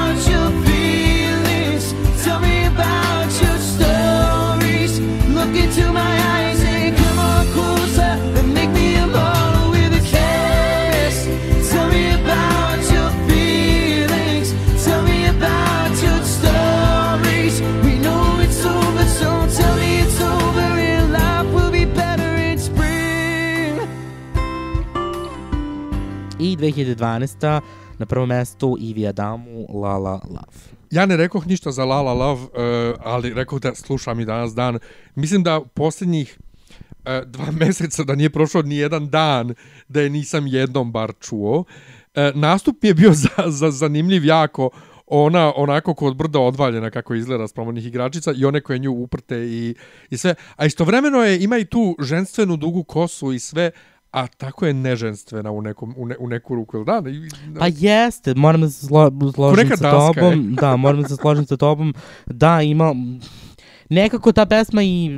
S2: 2012. na prvom mestu Ivi Adamu, La La Love.
S1: Ja ne rekoh ništa za La La Love, uh, ali rekao da slušam i danas dan. Mislim da posljednjih uh, dva meseca da nije prošao ni jedan dan da je nisam jednom bar čuo. Uh, nastup je bio za, za zanimljiv jako ona onako kod brda odvaljena kako izgleda s promovnih igračica i one koje nju uprte i, i sve. A istovremeno je, ima i tu ženstvenu dugu kosu i sve, a tako je neženstvena u, nekom, u, ne, u neku ruku, jel da? I-
S2: Pa jeste, moram da se slo, složim sa tobom. Da, moram da se složim sa tobom. Da, ima... Nekako ta pesma i...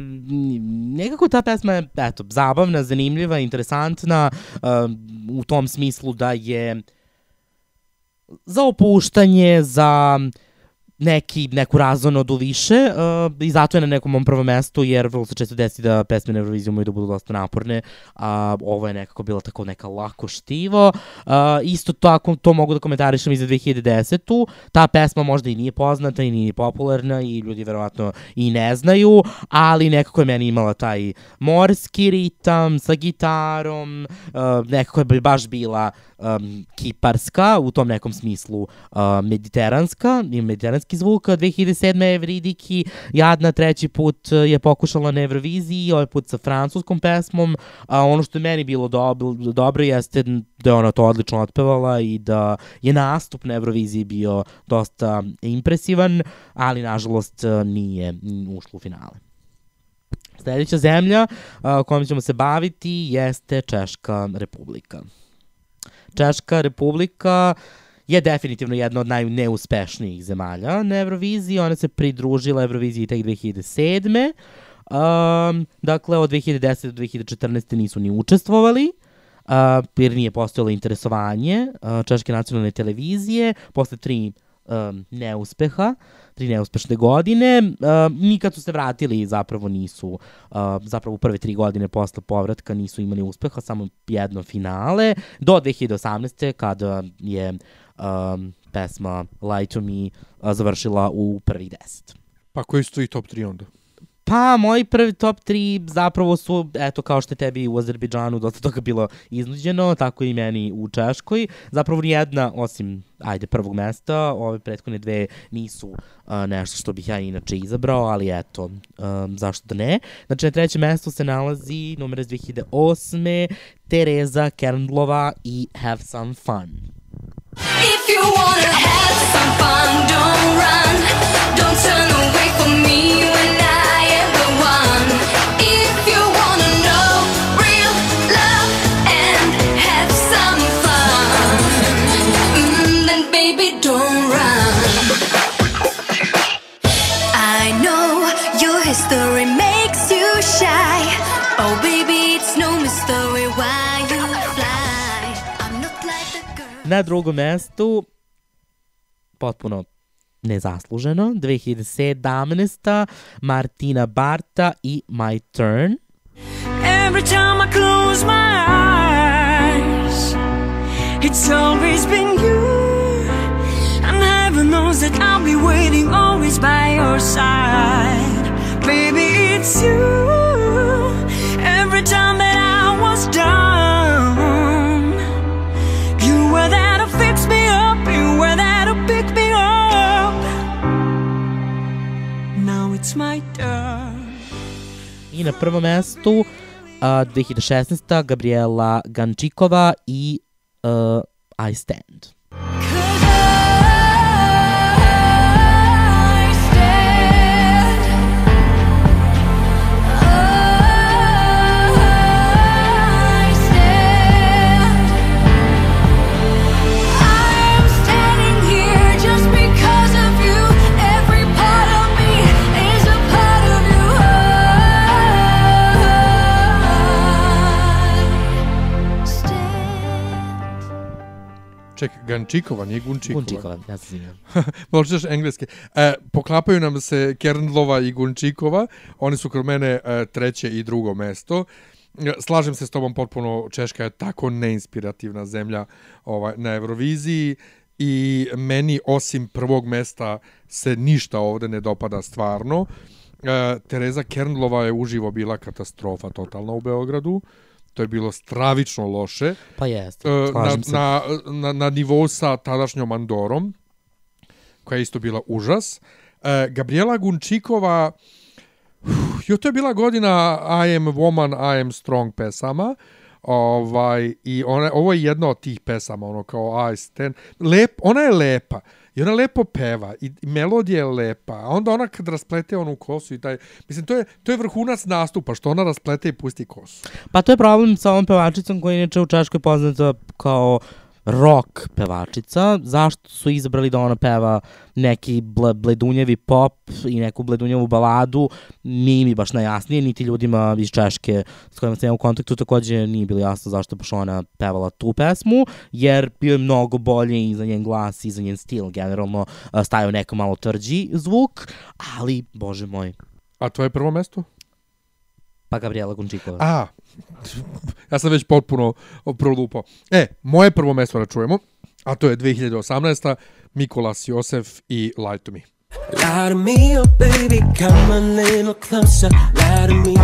S2: Nekako ta pesma je, eto, zabavna, zanimljiva, interesantna, um, u tom smislu da je za opuštanje, za neki, neku razonodu više uh, i zato je na nekom mom prvom mestu jer vrlo se često desi da pesme na Euroviziju moju da budu dosta naporne, a ovo je nekako bila tako neka lako štivo. Uh, isto tako to mogu da komentarišem i za 2010. Ta pesma možda i nije poznata i nije popularna i ljudi verovatno i ne znaju, ali nekako je meni imala taj morski ritam sa gitarom, uh, nekako je baš bila um, kiparska, u tom nekom smislu uh, mediteranska, i mediteranski zvuk. 2007. Evridiki, jadna treći put uh, je pokušala na Euroviziji, ovaj put sa francuskom pesmom. A ono što je meni bilo dobro, dobro jeste da je ona to odlično otpevala i da je nastup na Euroviziji bio dosta impresivan, ali nažalost uh, nije ušlo u finale. Sljedeća zemlja uh, kojom ćemo se baviti jeste Češka republika. Češka republika je definitivno jedna od najneuspešnijih zemalja na Euroviziji. Ona se pridružila Euroviziji tek 2007. Um, dakle, od 2010. do 2014. nisu ni učestvovali, uh, jer nije postojalo interesovanje uh, Češke nacionalne televizije. Posle tri um, neuspeha, tri neuspešne godine. Um, nikad su se vratili, zapravo nisu, uh, zapravo prve tri godine posle povratka nisu imali uspeha, samo jedno finale, do 2018. kada je um, pesma Lie to Me uh, završila u prvih deset.
S1: Pa koji su i top 3 onda?
S2: Pa, moji prvi top 3 zapravo su, eto, kao što je tebi u Azerbejdžanu dosta toga bilo iznuđeno, tako i meni u Češkoj. Zapravo nijedna, osim, ajde, prvog mesta, ove prethodne dve nisu uh, nešto što bih ja inače izabrao, ali eto, um, zašto da ne. Znači, na trećem mestu se nalazi numer iz 2008. Tereza Kernlova i Have Some Fun.
S3: If you wanna have some fun, don't run. Don't turn away from me
S2: Na drugom mestu, potpuno nezasluženo, 2017. Martina Barta i My Turn.
S5: Every time I close my eyes, it's always been you. And heaven knows that I'll be waiting always by your side. Baby, it's you. Every time that I was down, it's my turn.
S2: I na prvom mestu uh, 2016. Gabriela Gančikova i uh, I Stand.
S1: Ček, Gančikova, nije Gunčikova.
S2: Gunčikova, ja se izvinjam.
S1: Možeš engleski. E, poklapaju nam se Kernlova i Gunčikova. Oni su kod mene e, treće i drugo mesto. E, Slažem se s tobom potpuno, Češka je tako neinspirativna zemlja ovaj, na Euroviziji i meni osim prvog mesta se ništa ovde ne dopada stvarno. E, Tereza Kernlova je uživo bila katastrofa totalna u Beogradu. To je bilo stravično loše
S2: Pa jeste,
S1: e, na,
S2: se.
S1: na, na, na nivou sa tadašnjom Andorom, koja je isto bila užas. E, Gabriela Gunčikova, uf, jo, to je bila godina I am woman, I am strong pesama. Ovaj, I ona, ovo je jedna od tih pesama, ono kao I stand. Lep, ona je lepa. I ona lepo peva i melodija je lepa. A onda ona kad rasplete onu kosu i taj... Mislim, to je, to je vrhunac nastupa, što ona rasplete i pusti kosu.
S2: Pa to je problem sa ovom pevačicom koja je inače u Češkoj poznata kao rock pevačica. Zašto su izabrali da ona peva neki ble, bledunjevi pop i neku bledunjevu baladu? Nije mi baš najjasnije, niti ljudima iz Češke s kojima sam ja u kontaktu takođe nije bilo jasno zašto baš ona pevala tu pesmu, jer bio je mnogo bolje i za njen glas i za njen stil. Generalno stavio neko malo tvrđi zvuk, ali, bože moj,
S1: A to je prvo mesto?
S2: pa Gabriela Gunčikova.
S1: A, ja sam već potpuno prolupao. E, moje prvo mesto da čujemo, a to je 2018. Mikolas Josef i Lie to Me.
S8: Lie to me, oh baby, come a little closer. Lie to me,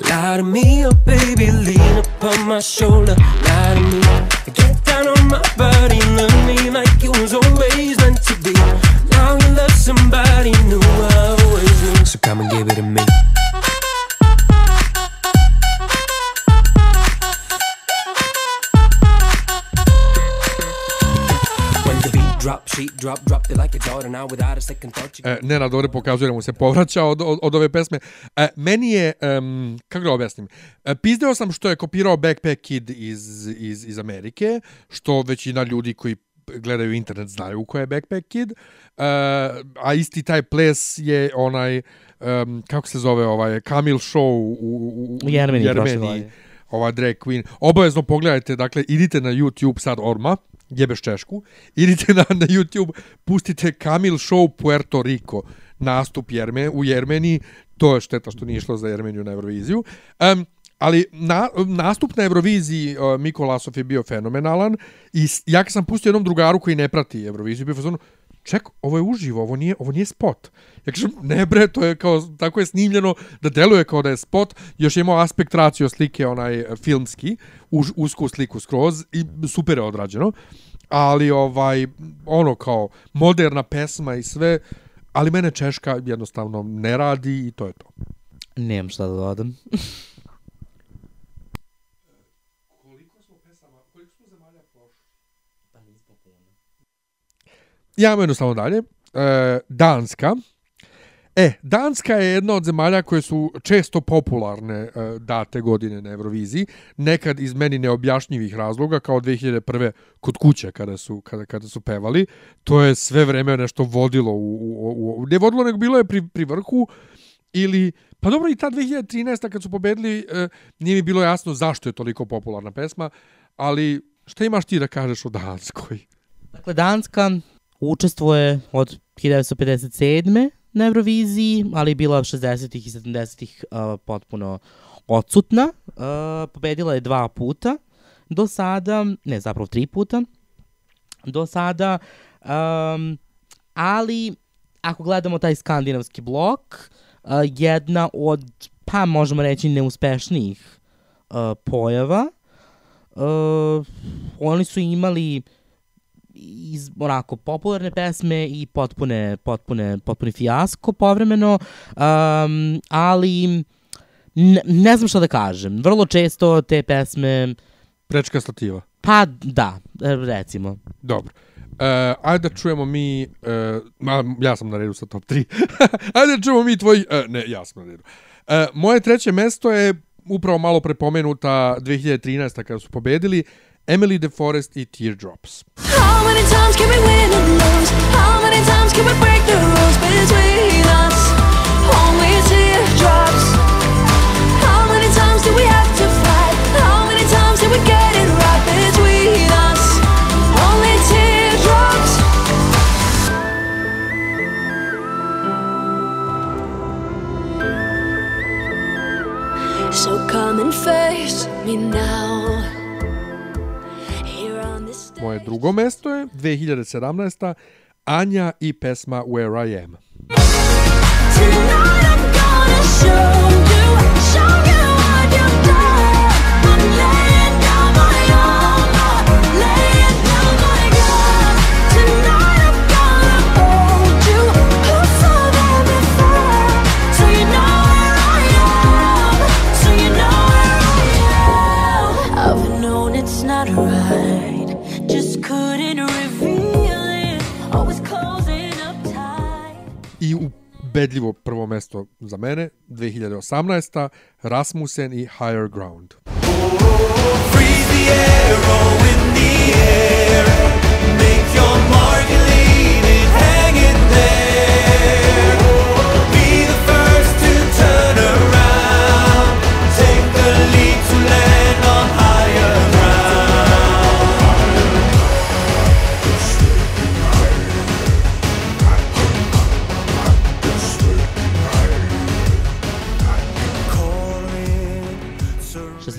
S8: lie to me, oh baby, lean upon my shoulder. Lie to me, get down on my body, love me like it was always meant to be. Now you love somebody new, I always knew. So come and give it to me.
S1: E, Nenad ovdje pokazuje da mu se povraća od, od, od ove pesme. E, meni je, um, kako da objasnim, e, pizdeo sam što je kopirao Backpack Kid iz, iz, iz Amerike, što većina ljudi koji gledaju internet znaju ko je Backpack Kid, e, a isti taj ples je onaj, um, kako se zove, ovaj, Kamil Show u, u, u
S2: U Jermeniji prošle godine.
S1: ova drag queen. Obavezno pogledajte, dakle, idite na YouTube sad orma jebeš Češku, idite na, na YouTube, pustite Kamil Show Puerto Rico, nastup Jerme, u Jermeniji, to je šteta što nije išlo za Jermeniju na Euroviziju. Um, ali na, nastup na Euroviziji uh, Miko Lasov je bio fenomenalan i ja kad sam pustio jednom drugaru koji ne prati Euroviziju, bio fazonu, ček, ovo je uživo, ovo nije, ovo nije spot. Ja kažem, ne bre, to je kao, tako je snimljeno da deluje kao da je spot, još je imao aspekt racio slike, onaj filmski, už, usku sliku skroz i super je odrađeno, ali ovaj, ono kao moderna pesma i sve, ali mene Češka jednostavno ne radi i to je to.
S2: Nemam šta da dodam.
S1: Ja imam jednostavno dalje. E, Danska. E, Danska je jedna od zemalja koje su često popularne e, date godine na Euroviziji, nekad iz meni neobjašnjivih razloga, kao 2001. kod kuće kada su, kada, kada su pevali. To je sve vreme nešto vodilo u, u, u ne vodilo, nego bilo je pri, pri vrhu ili Pa dobro, i ta 2013. kad su pobedili, e, nije mi bilo jasno zašto je toliko popularna pesma, ali šta imaš ti da kažeš o Danskoj?
S2: Dakle, Danska učestvuje od 1957. na Euroviziji, ali je bila 60-ih i 70-ih uh, potpuno odsutna. Uh, pobedila je dva puta. Do sada, ne, zapravo tri puta. Do sada, um, ali ako gledamo taj skandinavski blok, uh, jedna od, pa možemo reći, neuspešnijih uh, pojava. Uh, oni su imali iz onako popularne pesme i potpune potpune potpuni fijasko povremeno um, ali ne, ne znam šta da kažem vrlo često te pesme
S1: Prečka stativa.
S2: pa da recimo
S1: Dobro. E, ajde da čujemo mi, e, ma, ja sam na redu sa top 3. ajde da čujemo mi tvoj, e, ne, ja sam na redu. E, moje treće mesto je upravo malo prepomenuta 2013. kada su pobedili Emily De Forest i Teardrops.
S3: How many times can we win and lose? How many times can we break the rules between us? Face me now.
S1: Moje drugo mesto je 2017. Anja i pesma Where I Am.
S3: Tonight I'm gonna show you, show you
S1: ubedljivo prvo mesto za mene, 2018. Rasmussen i Higher Ground.
S7: Freeze the arrow in the air.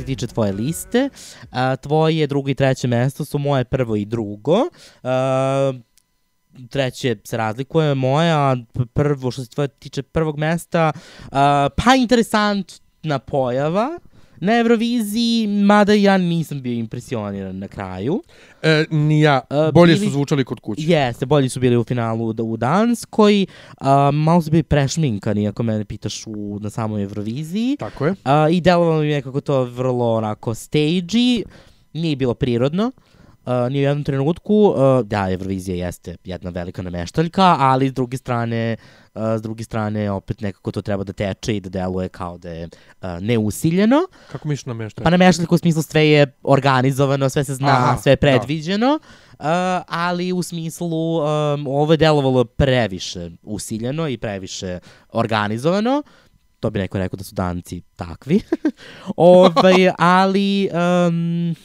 S2: Tiče tvoje liste. A, tvoje drugo i treće mesto su moje prvo i drugo. A, treće se razlikuje moje, a prvo što se tvoje tiče prvog mesta, a, pa interesantna pojava na Euroviziji, mada ja nisam bio impresioniran na kraju.
S1: E, ni ja,
S2: E,
S1: bolje
S2: bili-
S1: su zvučali kod kuće.
S2: Jeste, bolji su bili u finalu u, u Danskoj, a, malo su bili prešminkani, ako mene pitaš u, na samoj Euroviziji.
S1: Tako je.
S2: A, I delovalo mi nekako to vrlo onako stagey, nije bilo prirodno. Uh, ni u jednom trenutku, uh, da, Eurovizija jeste jedna velika nameštaljka, ali s druge strane, uh, s druge strane opet nekako to treba da teče i da deluje kao da je uh, neusiljeno.
S1: Kako miš nameštaj?
S2: Pa nameštaljka u smislu sve je organizovano, sve se zna,
S1: Aha,
S2: sve je
S1: da.
S2: predviđeno, uh, ali u smislu um, ovo je delovalo previše usiljeno i previše organizovano. To bi neko rekao da su danci takvi. ovaj, ali um,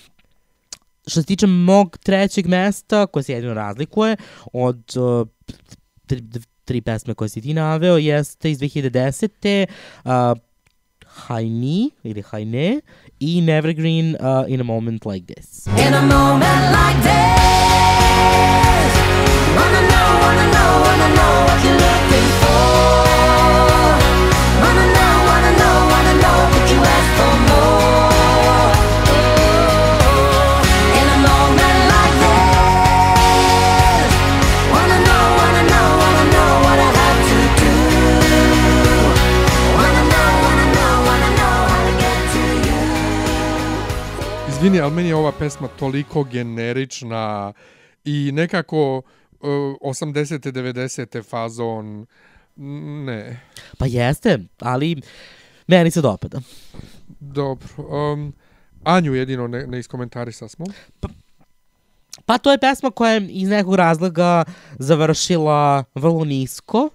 S2: što se tiče mog trećeg mesta, koje se jedino razlikuje od uh, tri, tri pesme koje si ti naveo, jeste iz 2010. Uh, Haini ili Haine i Nevergreen uh, In a Moment Like This.
S3: In a moment like this, wanna know, wanna know, wanna know what you're looking for.
S1: Izvini, ali meni je ova pesma toliko generična i nekako uh, 80. 90. fazon ne.
S2: Pa jeste, ali meni se dopada.
S1: Dobro. Um, Anju jedino ne, ne iskomentarisali smo.
S2: Pa to je pesma koja je iz nekog razloga završila vrlo nisko,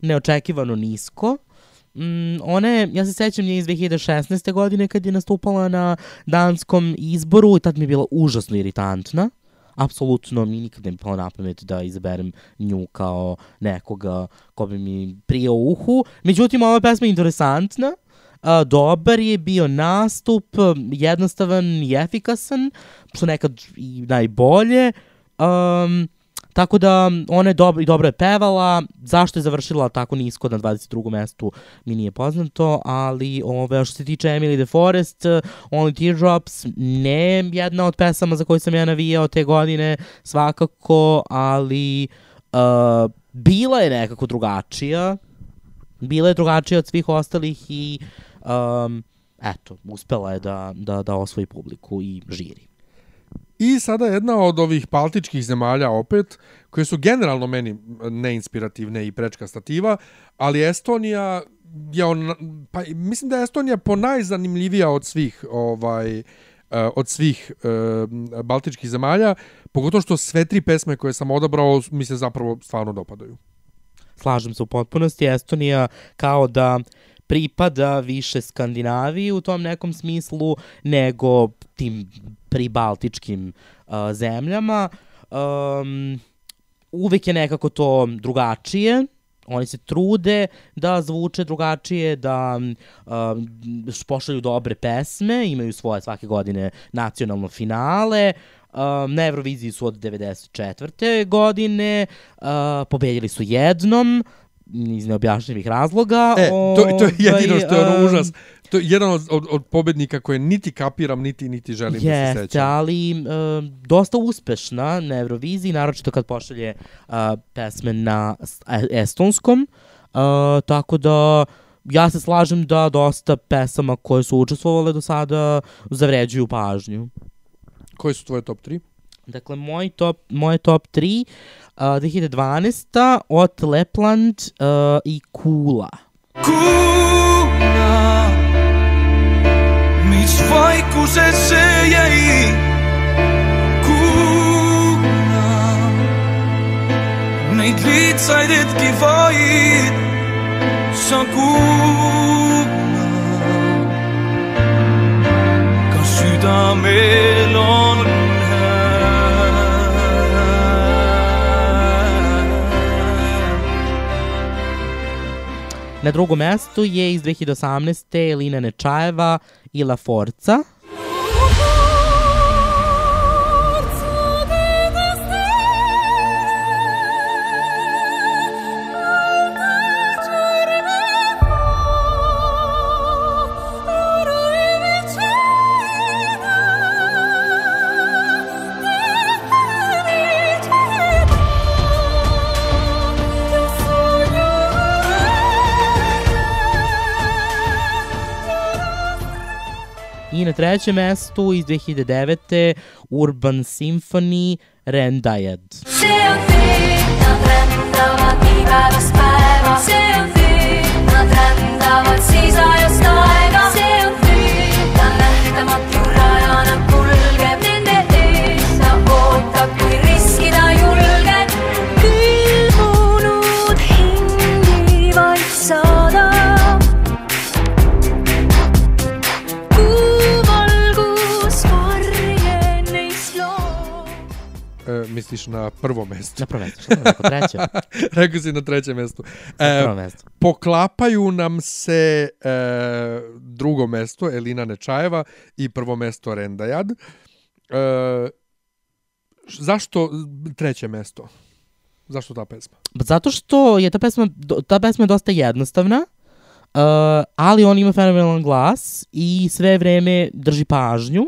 S2: neočekivano nisko. Mm, ona je, ja se sećam nje iz 2016. godine kad je nastupala na danskom izboru i tad mi je bila užasno iritantna. Apsolutno mi nikad ne bi palo na pamet da izaberem nju kao nekoga ko bi mi prije uhu. Međutim, ova pesma je interesantna. A, dobar je bio nastup, jednostavan i efikasan, što nekad i najbolje. Um, tako da ona je dobro, i dobro je pevala, zašto je završila tako nisko na 22. mestu mi nije poznato, ali ove, što se tiče Emily the Forest, Only Teardrops, ne jedna od pesama za koju sam ja navijao te godine, svakako, ali uh, bila je nekako drugačija, bila je drugačija od svih ostalih i um, eto, uspela je da, da, da osvoji publiku i žiri.
S1: I sada jedna od ovih baltičkih zemalja opet, koje su generalno meni neinspirativne i prečka stativa, ali Estonija je on, pa mislim da je Estonija po najzanimljivija od svih ovaj eh, od svih uh, baltičkih zemalja, pogotovo što sve tri pesme koje sam odabrao mi se zapravo stvarno dopadaju.
S2: Slažem se u potpunosti, Estonija kao da pripada više Skandinaviji u tom nekom smislu nego tim pribaltičkim uh, zemljama. Um, uvek je nekako to drugačije, oni se trude da zvuče drugačije, da um, pošalju dobre pesme, imaju svoje svake godine nacionalno finale, um, na Euroviziji su od 94. godine, uh, pobedili su jednom, iz neobjašnjivih razloga.
S1: E, to, to je jedino što je ono
S2: Ovaj,
S1: užas. To je jedan od, od, od pobednika koje niti kapiram, niti niti želim da se
S2: Jeste,
S1: sećam.
S2: ali um, dosta uspešna na Euroviziji, naročito kad pošalje uh, pesme na e- estonskom. Uh, tako da ja se slažem da dosta pesama koje su učestvovale do sada zavređuju pažnju.
S1: Koji su tvoje top 3?
S2: Dakle, moj top, moje top 3 uh, 2012. od Lepland uh, i Kula.
S7: kuula, mis vaikusesse jäi. kuula neid lihtsaid hetki vaid sa kuula. kas südamel on
S2: Na drugom mestu je iz 2018. Elina Nečajeva i La Forza. i na trećem mestu iz 2009. Urban Symphony Rendajed.
S3: Ceo dan rendava ti ga razpeva, ceo dan rendava si zajo
S1: stajega. Misliš na prvo mesto.
S2: Na prvo mesto, što sam rekao, treće?
S1: Rekao si na trećem mestu.
S2: Na
S1: E,
S2: prvo mesto.
S1: poklapaju nam se e, drugo mesto Elina Nečajeva i prvo mesto Rendajad. E, zašto treće mesto? Zašto ta pesma?
S2: Zato što je ta pesma, ta pesma je dosta jednostavna, uh, ali on ima fenomenalan glas i sve vreme drži pažnju,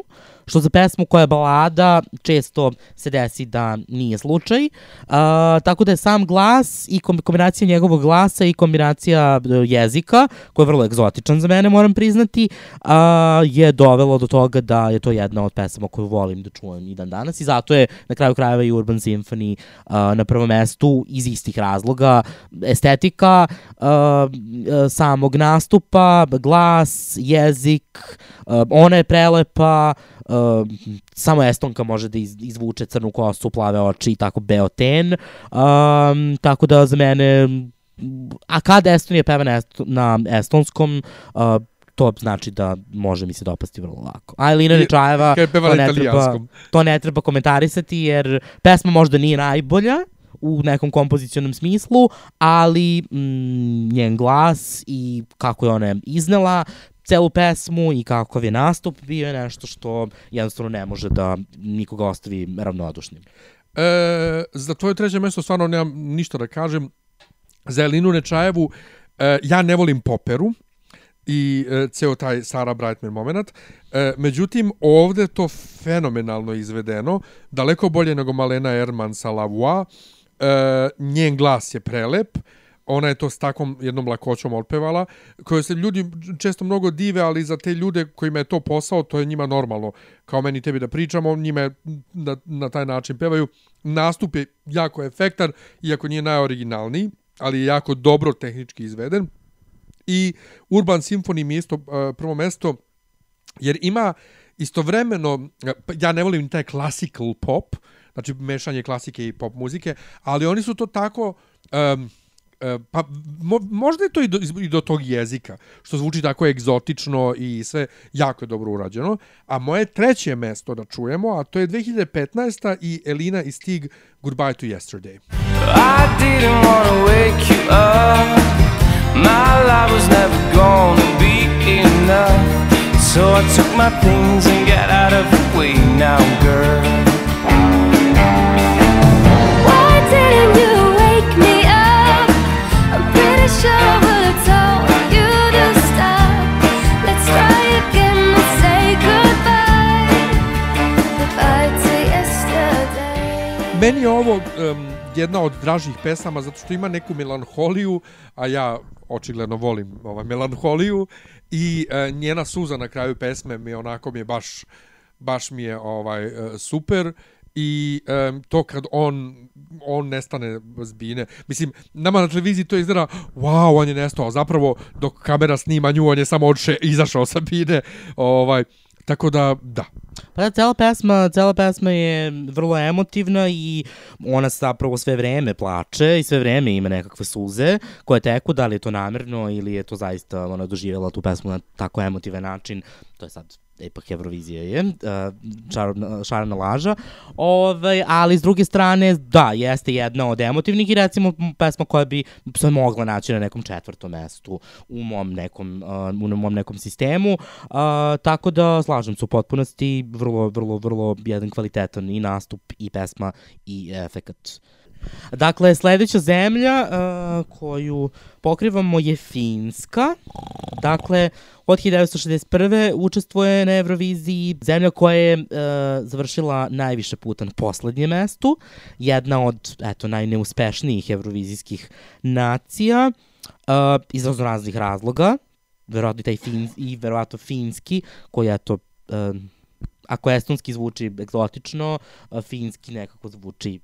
S2: što za pesmu koja je balada često se desi da nije slučaj. Uh, tako da je sam glas i kom- kombinacija njegovog glasa i kombinacija e, jezika, koji je vrlo egzotičan za mene, moram priznati, uh, je dovelo do toga da je to jedna od pesama koju volim da čujem i dan danas i zato je na kraju krajeva i Urban Symphony uh, na prvom mestu iz istih razloga. Estetika uh, samog nastupa, glas, jezik, uh, ona je prelepa, uh, samo Estonka može da iz, izvuče crnu kosu, plave oči i tako beo ten. Um, tako da za mene a kada Estonija peva na, est, na estonskom, uh, to znači da može mi se dopasti vrlo lako. A Elina
S1: pevala
S2: to ne, treba, to ne treba komentarisati jer pesma možda nije najbolja u nekom kompozicionom smislu, ali mm, njen glas i kako je ona iznela celu pesmu i kakav je nastup bio je nešto što jednostavno ne može da nikoga ostavi ravnodušnim.
S1: E, za tvoje treće mesto stvarno nemam ništa da kažem. Za Elinu Nečajevu e, ja ne volim poperu i e, ceo taj Sara Brightman moment. E, međutim, ovde to fenomenalno izvedeno, daleko bolje nego Malena Erman sa La Voix. E, njen glas je prelep, ona je to s takvom jednom lakoćom otpevala, koje se ljudi često mnogo dive, ali za te ljude kojima je to posao, to je njima normalno. Kao meni tebi da pričamo, njima je na, na taj način pevaju. Nastup je jako efektan, iako nije najoriginalniji, ali je jako dobro tehnički izveden. I Urban Symphony mi je isto uh, prvo mesto, jer ima istovremeno, eh, pa ja ne volim taj classical pop, znači mešanje klasike i pop muzike, ali oni su to tako... Um, e, pa mo, možda je to i do, i do tog jezika, što zvuči tako egzotično i sve jako je dobro urađeno. A moje treće mesto da čujemo, a to je 2015. i Elina i Stig Goodbye to Yesterday.
S8: I didn't wanna wake you up. My life was never gonna be enough. So I took my things and got out of the way now, girl.
S1: Meni je ovo um, jedna od dražih pesama zato što ima neku melanholiju, a ja očigledno volim ovaj melanholiju i uh, njena suza na kraju pesme mi onako mi je baš baš mi je ovaj uh, super i um, to kad on on nestane s bine. Mislim, nama na televiziji to izgleda, wow, on je nestao, zapravo dok kamera snima nju, on je samo odše, izašao sa bine. Ovaj, tako da, da.
S2: Pa da, cela pesma, cela pesma je vrlo emotivna i ona zapravo sve vreme plače i sve vreme ima nekakve suze koje teku, da li je to namerno ili je to zaista ona doživjela tu pesmu na tako emotivan način, to je sad ipak Eurovizija je, uh, šarana, laža, ovaj, ali s druge strane, da, jeste jedna od emotivnih i recimo pesma koja bi se mogla naći na nekom četvrtom mestu u mom nekom, uh, u mom nekom sistemu, uh, tako da slažem se u potpunosti, vrlo, vrlo, vrlo jedan kvalitetan i nastup i pesma i efekat. Dakle, sledeća zemlja uh, koju pokrivamo je Finska. Dakle, od 1961. učestvuje na Euroviziji zemlja koja je uh, završila najviše puta na poslednjem mestu. Jedna od, eto, najneuspešnijih eurovizijskih nacija uh, iz raznih razloga. Verovatno i taj fin, i verovatno finski, koji eto, uh, ako estonski zvuči egzotično, uh, finski nekako zvuči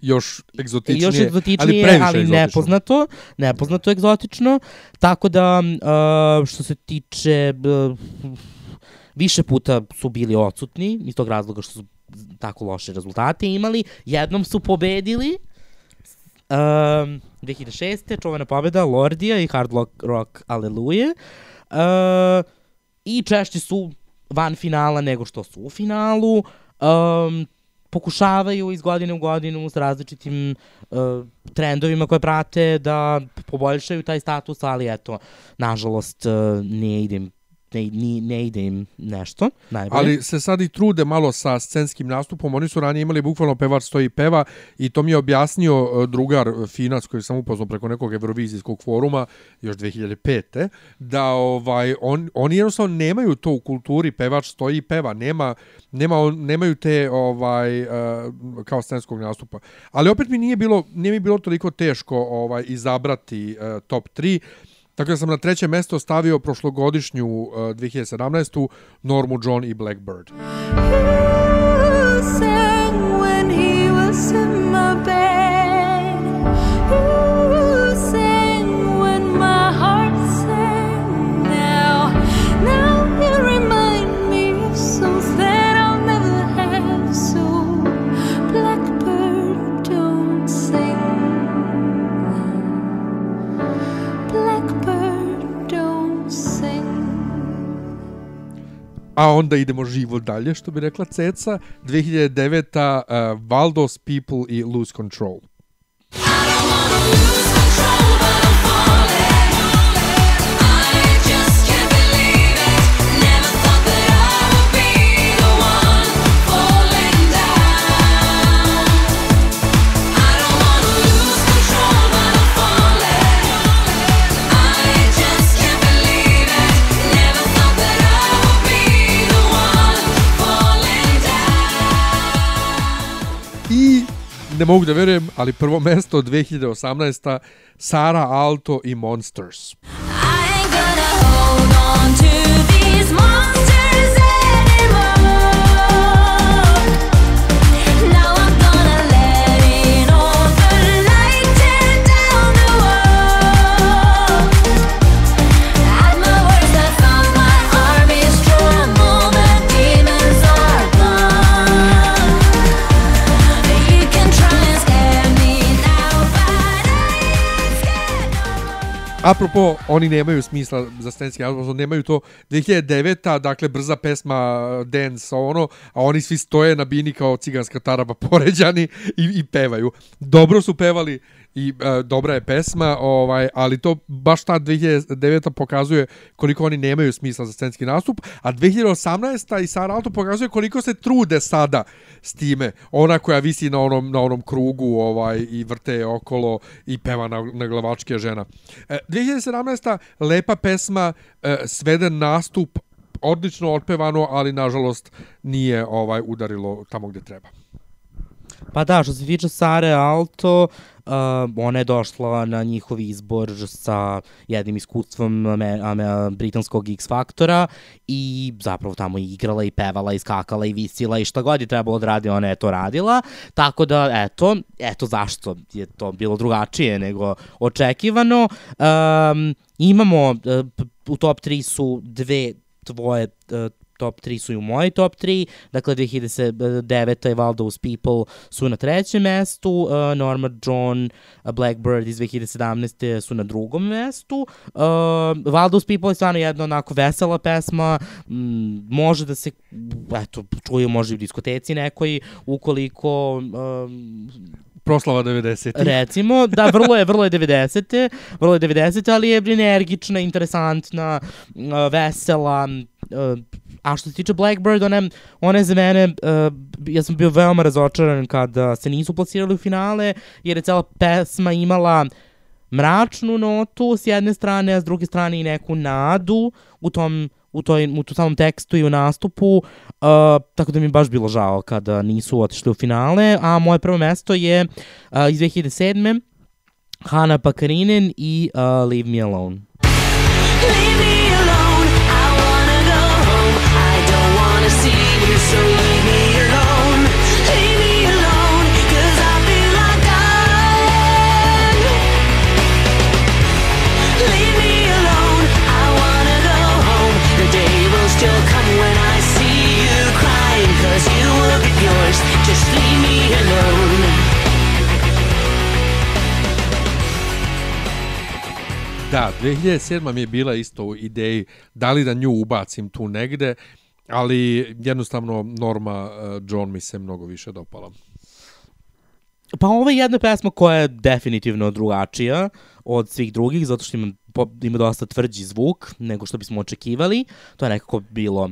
S1: Još egzotičnije,
S2: još
S1: ali
S2: egzotičnije,
S1: previše
S2: ali
S1: egzotično.
S2: nepoznato, nepoznato egzotično, tako da uh, što se tiče uh, više puta su bili odsutni iz tog razloga što su tako loše rezultate imali, jednom su pobedili um, 2006. čuvena pobeda Lordija i Hard Rock, rock Aleluja uh, i češće su van finala nego što su u finalu um, pokušavaju iz godine u godinu s različitim uh, trendovima koje prate da poboljšaju taj status, ali eto, nažalost, uh, ne ide im ne, ne, ne ide im nešto najbolje.
S1: Ali se sad i trude malo sa scenskim nastupom. Oni su ranije imali bukvalno pevač stoji peva i to mi je objasnio e, drugar Finac koji sam upoznao preko nekog Eurovizijskog foruma još 2005. da ovaj on, oni jednostavno nemaju to u kulturi pevač stoji peva. Nema, nema, nemaju te ovaj e, kao scenskog nastupa. Ali opet mi nije bilo nije mi bilo toliko teško ovaj izabrati e, top 3. Tako da sam na treće mesto stavio prošlogodišnju uh, 2017. Normu John i Blackbird.
S3: Who
S1: A onda idemo živo dalje, što bi rekla Ceca. 2009. Uh, Valdos People i Lose Control. Ne mogu da verujem, ali prvo mesto 2018. Sara Alto i Monsters.
S3: I ain't gonna hold on to
S1: Apropo, oni nemaju smisla za scenski album, nemaju to 2009. dakle brza pesma dance ono, a oni svi stoje na bini kao ciganska taraba poređani i, i pevaju. Dobro su pevali i e, dobra je pesma, ovaj, ali to baš ta 2009. pokazuje koliko oni nemaju smisla za scenski nastup, a 2018. i Sara Alto pokazuje koliko se trude sada s time. Ona koja visi na onom, na onom krugu ovaj i vrte je okolo i peva na, na glavačke žena. E, 2017. lepa pesma, e, sveden nastup, odlično otpevano, ali nažalost nije ovaj udarilo tamo gdje treba.
S2: Pa da, što se tiče Sare Alto, uh, ona je došla na njihov izbor sa jednim iskustvom ame, ame, britanskog X Faktora i zapravo tamo je igrala i pevala i skakala i visila i šta god je trebalo da radi, ona je to radila. Tako da, eto, eto zašto je to bilo drugačije nego očekivano. Um, imamo, uh, u top 3 su dve tvoje uh, top 3 su i u mojoj top 3, dakle 2009. i Valdo's People su na trećem mestu, uh, Norma John, uh, Blackbird iz 2017. su na drugom mestu. Uh, Valdo's People je stvarno jedna onako vesela pesma, m, može da se eto, čuje može i u diskoteci nekoj, ukoliko um,
S1: Proslava 90.
S2: recimo, da, vrlo je, vrlo je 90. Vrlo je 90. ali je energična, interesantna, uh, vesela, uh, a što se tiče Blackbird, ona je za mene, uh, ja sam bio veoma razočaran kada se nisu plasirali u finale, jer je cela pesma imala mračnu notu s jedne strane, a s druge strane i neku nadu u tom u, toj, u tom samom tekstu i u nastupu, uh, tako da mi je baš bilo žao kada nisu otišli u finale, a moje prvo mesto je uh, iz 2007. Hana Pakarinen i uh, Leave Me Alone.
S3: Leave me
S1: Da, 2007. mi je bila isto u ideji. Da li da nju ubacim tu negde, Ali jednostavno Norma uh, John mi se mnogo više dopala.
S2: Pa ovo je jedna pesma koja je definitivno drugačija od svih drugih, zato što ima, ima dosta tvrđi zvuk nego što bismo očekivali. To je nekako bilo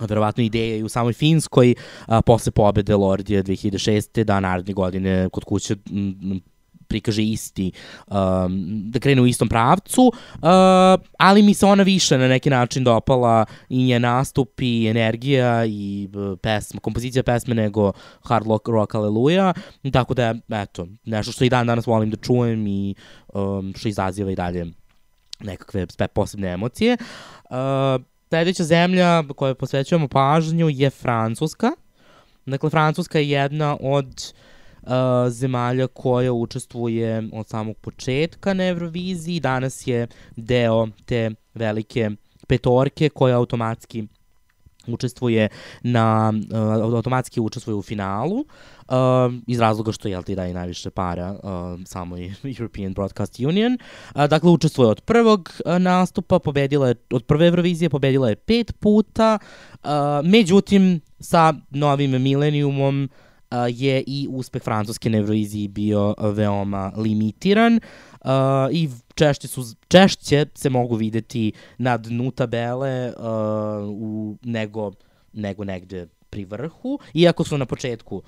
S2: verovatno ideja i u samoj Finskoj a, posle pobede Lordije 2006. da naredne godine kod kuće m, prikaže isti, um, da krene u istom pravcu, uh, ali mi se ona više na neki način dopala i nje nastup i energija i uh, pesma, kompozicija pesme nego Hard Rock, rock Hallelujah, tako da eto, nešto što i dan danas volim da čujem i um, što izaziva i dalje nekakve posebne emocije. Uh, sledeća zemlja kojoj posvećujemo pažnju je Francuska. Dakle, Francuska je jedna od uh, zemalja koja učestvuje od samog početka na Euroviziji. Danas je deo te velike petorke koja automatski učestvuje na uh, automatski učestvuje u finalu uh, iz razloga što jel ti daje najviše para uh, samo i European Broadcast Union. Uh, dakle učestvuje od prvog uh, nastupa, pobedila je od prve Eurovizije pobedila je pet puta. Uh, međutim sa novim milenijumom uh, je i uspeh Francuske na Euroviziji bio uh, veoma limitiran uh, i češće, su, češće se mogu videti na dnu tabele uh, u, nego, nego negde pri vrhu, iako su na početku,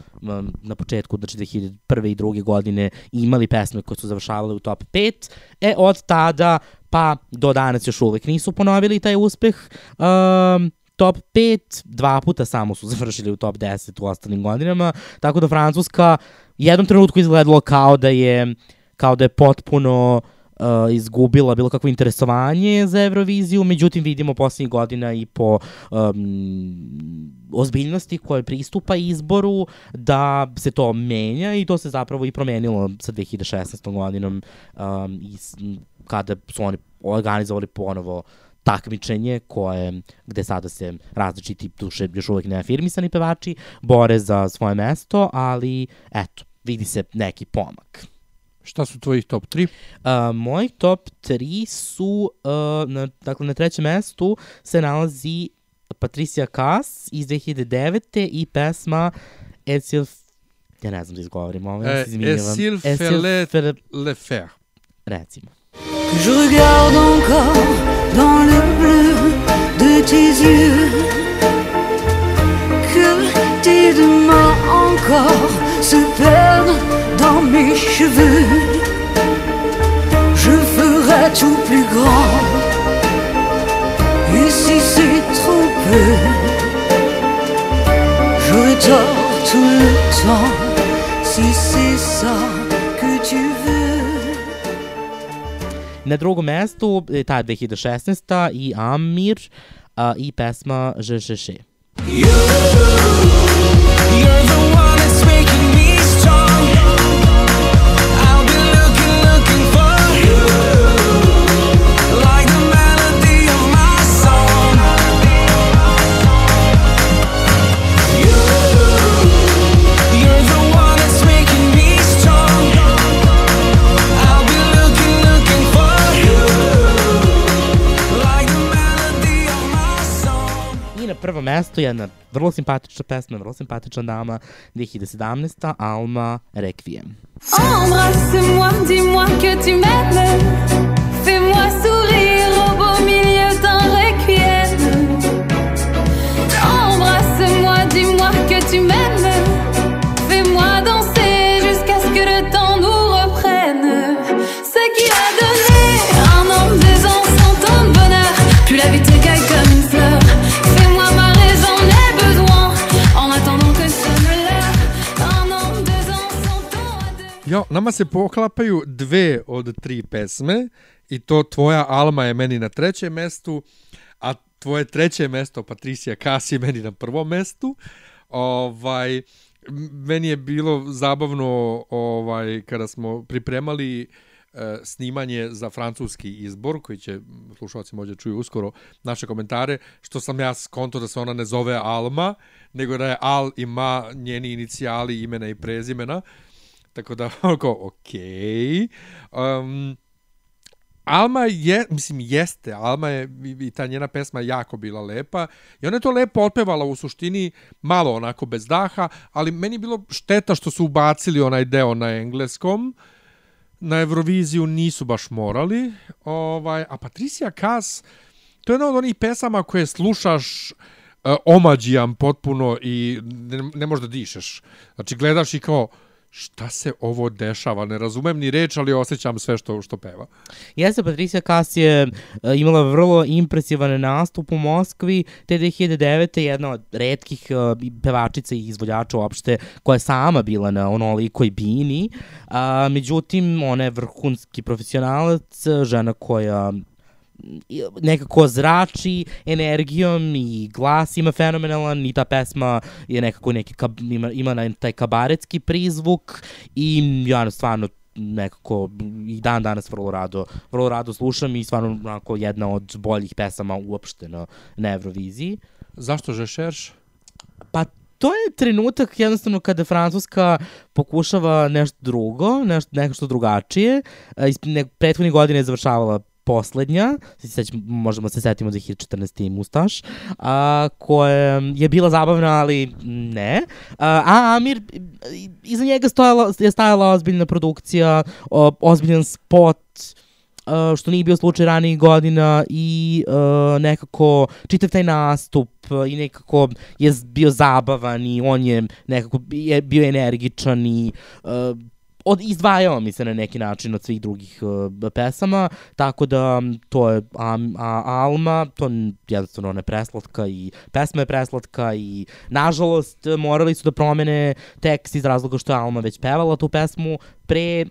S2: na početku, znači 2001. i druge godine imali pesme koje su završavale u top 5, e od tada pa do danas još uvek nisu ponovili taj uspeh. Um, top 5, dva puta samo su završili u top 10 u ostalim godinama, tako da Francuska jednom trenutku izgledalo kao da je kao da je potpuno uh, izgubila bilo kakvo interesovanje za Euroviziju, međutim vidimo poslednjih godina i po um, ozbiljnosti koje pristupa izboru da se to menja i to se zapravo i promenilo sa 2016. godinom um, i kada su oni organizovali ponovo takmičenje koje, gde sada se različiti, duše još uvek neafirmisani pevači, bore za svoje mesto, ali eto, vidi se neki pomak.
S1: Šta su tvojih top 3?
S2: Uh, moj top 3 su, uh, na, dakle na trećem mestu se nalazi Patricia Kass iz 2009. i pesma Esil, ja ne znam da izgovorim ovo, ja se izvinjavam.
S1: Esil
S2: Fele-
S1: Fer.
S2: Recimo.
S3: Je regarde encore dans le bleu de tes yeux. Que tes deux mains encore se perdent dans mes cheveux. Je ferai tout plus grand. Et si c'est trop peu J'aurai tort tout le temps. Si c'est
S2: Na drugom mestu ta 2016. i Amir uh, i pesma Je Je.
S7: You're the
S2: mestu je jedna vrlo simpatična pesma, vrlo simpatična dama, 2017. Alma Requiem.
S3: Embrasse-moi, dis-moi que tu m'aimes. Fais-moi sourire au beau milieu d'un requiem. Embrasse-moi, dis-moi que tu m'aimes.
S1: Nama se poklapaju dve od tri pesme i to tvoja Alma je meni na trećem mestu, a tvoje treće mesto Patricija Kas je meni na prvom mestu. Ovaj meni je bilo zabavno ovaj kada smo pripremali e, snimanje za francuski izbor, koji će slušalci možda čuju uskoro naše komentare, što sam ja skonto da se ona ne zove Alma, nego da je Al ima njeni inicijali imena i prezimena. Tako da, onako, okej. Um, Alma je, mislim, jeste, Alma je, i ta njena pesma jako bila lepa i ona je to lepo otpevala u suštini, malo onako bez daha, ali meni bilo šteta što su ubacili onaj deo na engleskom, na Euroviziju nisu baš morali, ovaj, a Patricia Kaas, to je jedna od onih pesama koje slušaš uh, omađijam potpuno i ne, ne možeš da dišeš. Znači, gledaš i kao, šta se ovo dešava? Ne razumem ni reč, ali osjećam sve što, što peva.
S2: Jeste, Patricia Kaas je e, imala vrlo impresivan nastup u Moskvi te 2009. jedna od redkih e, pevačica i izvođača uopšte koja je sama bila na onolikoj bini. A, međutim, ona je vrhunski profesionalac, žena koja nekako zrači energijom i glas ima fenomenalan i ta pesma je nekako neki kab, ima, ima taj kabaretski prizvuk i ja stvarno nekako i dan danas vrlo rado, vrlo rado slušam i stvarno onako jedna od boljih pesama uopšte na, na Euroviziji.
S1: Zašto žešerš?
S2: Pa to je trenutak jednostavno kada Francuska pokušava nešto drugo, nešto, nešto drugačije. Iz ne, prethodnih godina je završavala poslednja, sad možemo se setimo 2014. i Mustaš, a, koja je bila zabavna, ali ne. A, a Amir, iza njega stojala, je stajala ozbiljna produkcija, o, ozbiljan spot, uh, što nije bio slučaj ranijih godina i uh, nekako čitav taj nastup i nekako je bio zabavan i on je nekako je bio energičan i uh, od, izdvajao mi se na neki način od svih drugih uh, pesama, tako da to je a, a, Alma, to jednostavno ona je preslatka i pesma je preslatka i nažalost morali su da promene tekst iz razloga što je Alma već pevala tu pesmu pre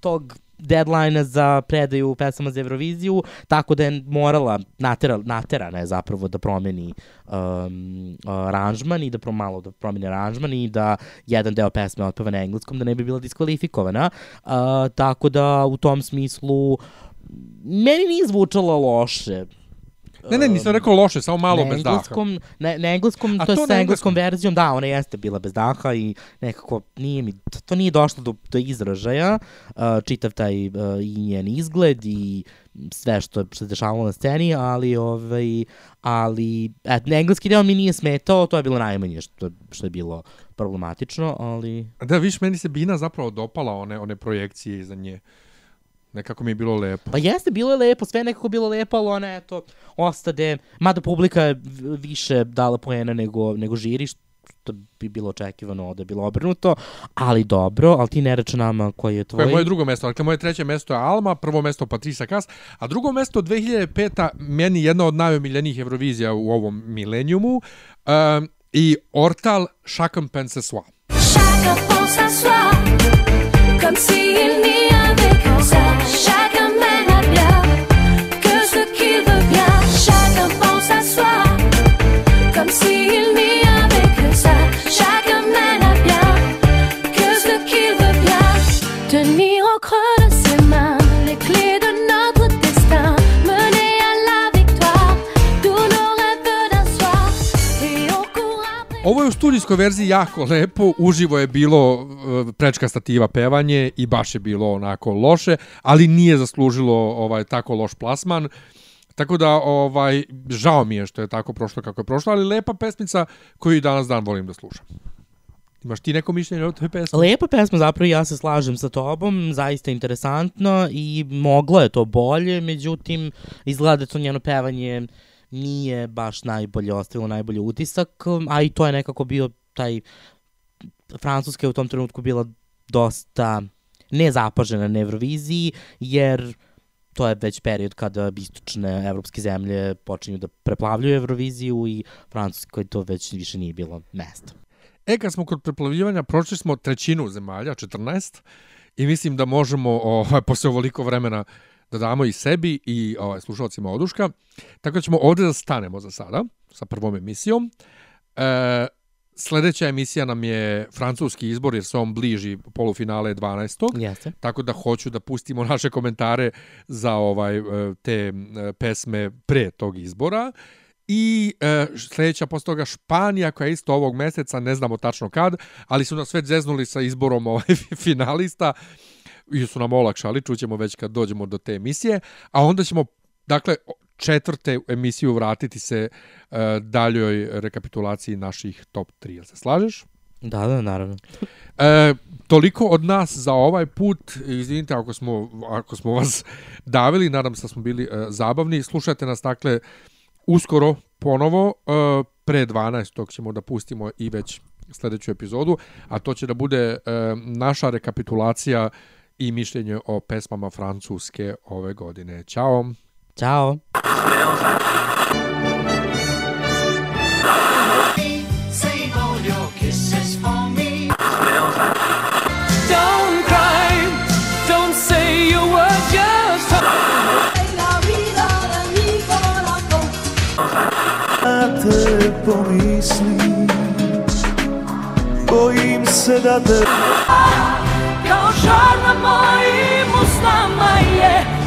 S2: tog deadline za predaju pesama za Euroviziju, tako da je morala, natera, naterana je zapravo da promeni um, aranžman i da pro, malo da promeni aranžman i da jedan deo pesme otpeva na engleskom da ne bi bila diskvalifikovana. Uh, tako da u tom smislu meni nije zvučalo loše.
S1: Ne, ne, nisam rekao loše, samo malo
S2: na
S1: bez daha.
S2: na, na engleskom,
S1: A
S2: to je
S1: to
S2: sa engleskom
S1: engleskom?
S2: verzijom, da, ona jeste bila bez daha i nekako nije mi, to, to nije došlo do, do izražaja, uh, čitav taj uh, i njen izgled i sve što, se dešavalo na sceni, ali ovaj, ali et, na engleski deo mi nije smetao, to je bilo najmanje što, što je bilo problematično, ali
S1: Da, viš, meni se Bina zapravo dopala one, one projekcije iza nje. Nekako mi je bilo lepo.
S2: Pa jeste, bilo je lepo, sve je nekako bilo lepo, ali ona, eto, ostade, mada publika je više dala poena nego, nego žiri, što bi bilo očekivano da je bilo obrnuto, ali dobro, ali ti ne reče nama koji je tvoj.
S1: Koje je moje drugo mesto? Dakle, moje treće mesto je Alma, prvo mesto Patricia Kaas, a drugo mesto 2005. meni jedna od najomiljenijih Eurovizija u ovom milenijumu um, i Ortal Chacun pense soi.
S3: Chacun pense soi, comme s'il n'y
S1: Ovo je u studijskoj verziji jako lepo, uživo je bilo uh, prečka stativa pevanje i baš je bilo onako loše, ali nije zaslužilo ovaj tako loš plasman. Tako da ovaj žao mi je što je tako prošlo kako je prošlo, ali lepa pesmica koju danas dan volim da slušam. Imaš ti neko mišljenje o toj pesmi?
S2: Lepa pesma, zapravo ja se slažem sa tobom, zaista interesantno i moglo je to bolje, međutim, izgleda da to njeno pevanje nije baš najbolje ostavilo najbolji utisak, a i to je nekako bio taj Francuska je u tom trenutku bila dosta nezapažena na Euroviziji, jer to je već period kada istočne evropske zemlje počinju da preplavljuju Euroviziju i Francuskoj to već više nije bilo mesto.
S1: E, kad smo kod preplavljivanja, prošli smo trećinu zemalja, 14, i mislim da možemo ovaj, posle ovoliko vremena da damo i sebi i ovaj, slušalcima oduška. Tako da ćemo ovde da stanemo za sada, sa prvom emisijom. E, sledeća emisija nam je francuski izbor, jer se on bliži polufinale 12.
S2: Jeste.
S1: Tako da hoću da pustimo naše komentare za ovaj e, te e, pesme pre tog izbora. I e, sledeća posle toga Španija koja je isto ovog meseca, ne znamo tačno kad, ali su nas već zeznuli sa izborom ovaj finalista. I su nam olakšali, čućemo već kad dođemo do te emisije, a onda ćemo, dakle, četvrte emisiju vratiti se uh, daljoj rekapitulaciji naših top 3. Jel se slažeš?
S2: Da, da, naravno.
S1: E, toliko od nas za ovaj put. Izvinite ako smo, ako smo vas davili, nadam se da smo bili e, zabavni. Slušajte nas dakle uskoro ponovo e, pre 12. tog ćemo da pustimo i već sledeću epizodu, a to će da bude e, naša rekapitulacija i mišljenje o pesmama Francuske ove godine. Ćao!
S2: Ćao.
S8: Don't cry, don't say a word, just
S7: Na te pomislim Bojim se da te
S3: kao žar na mojim usnama je.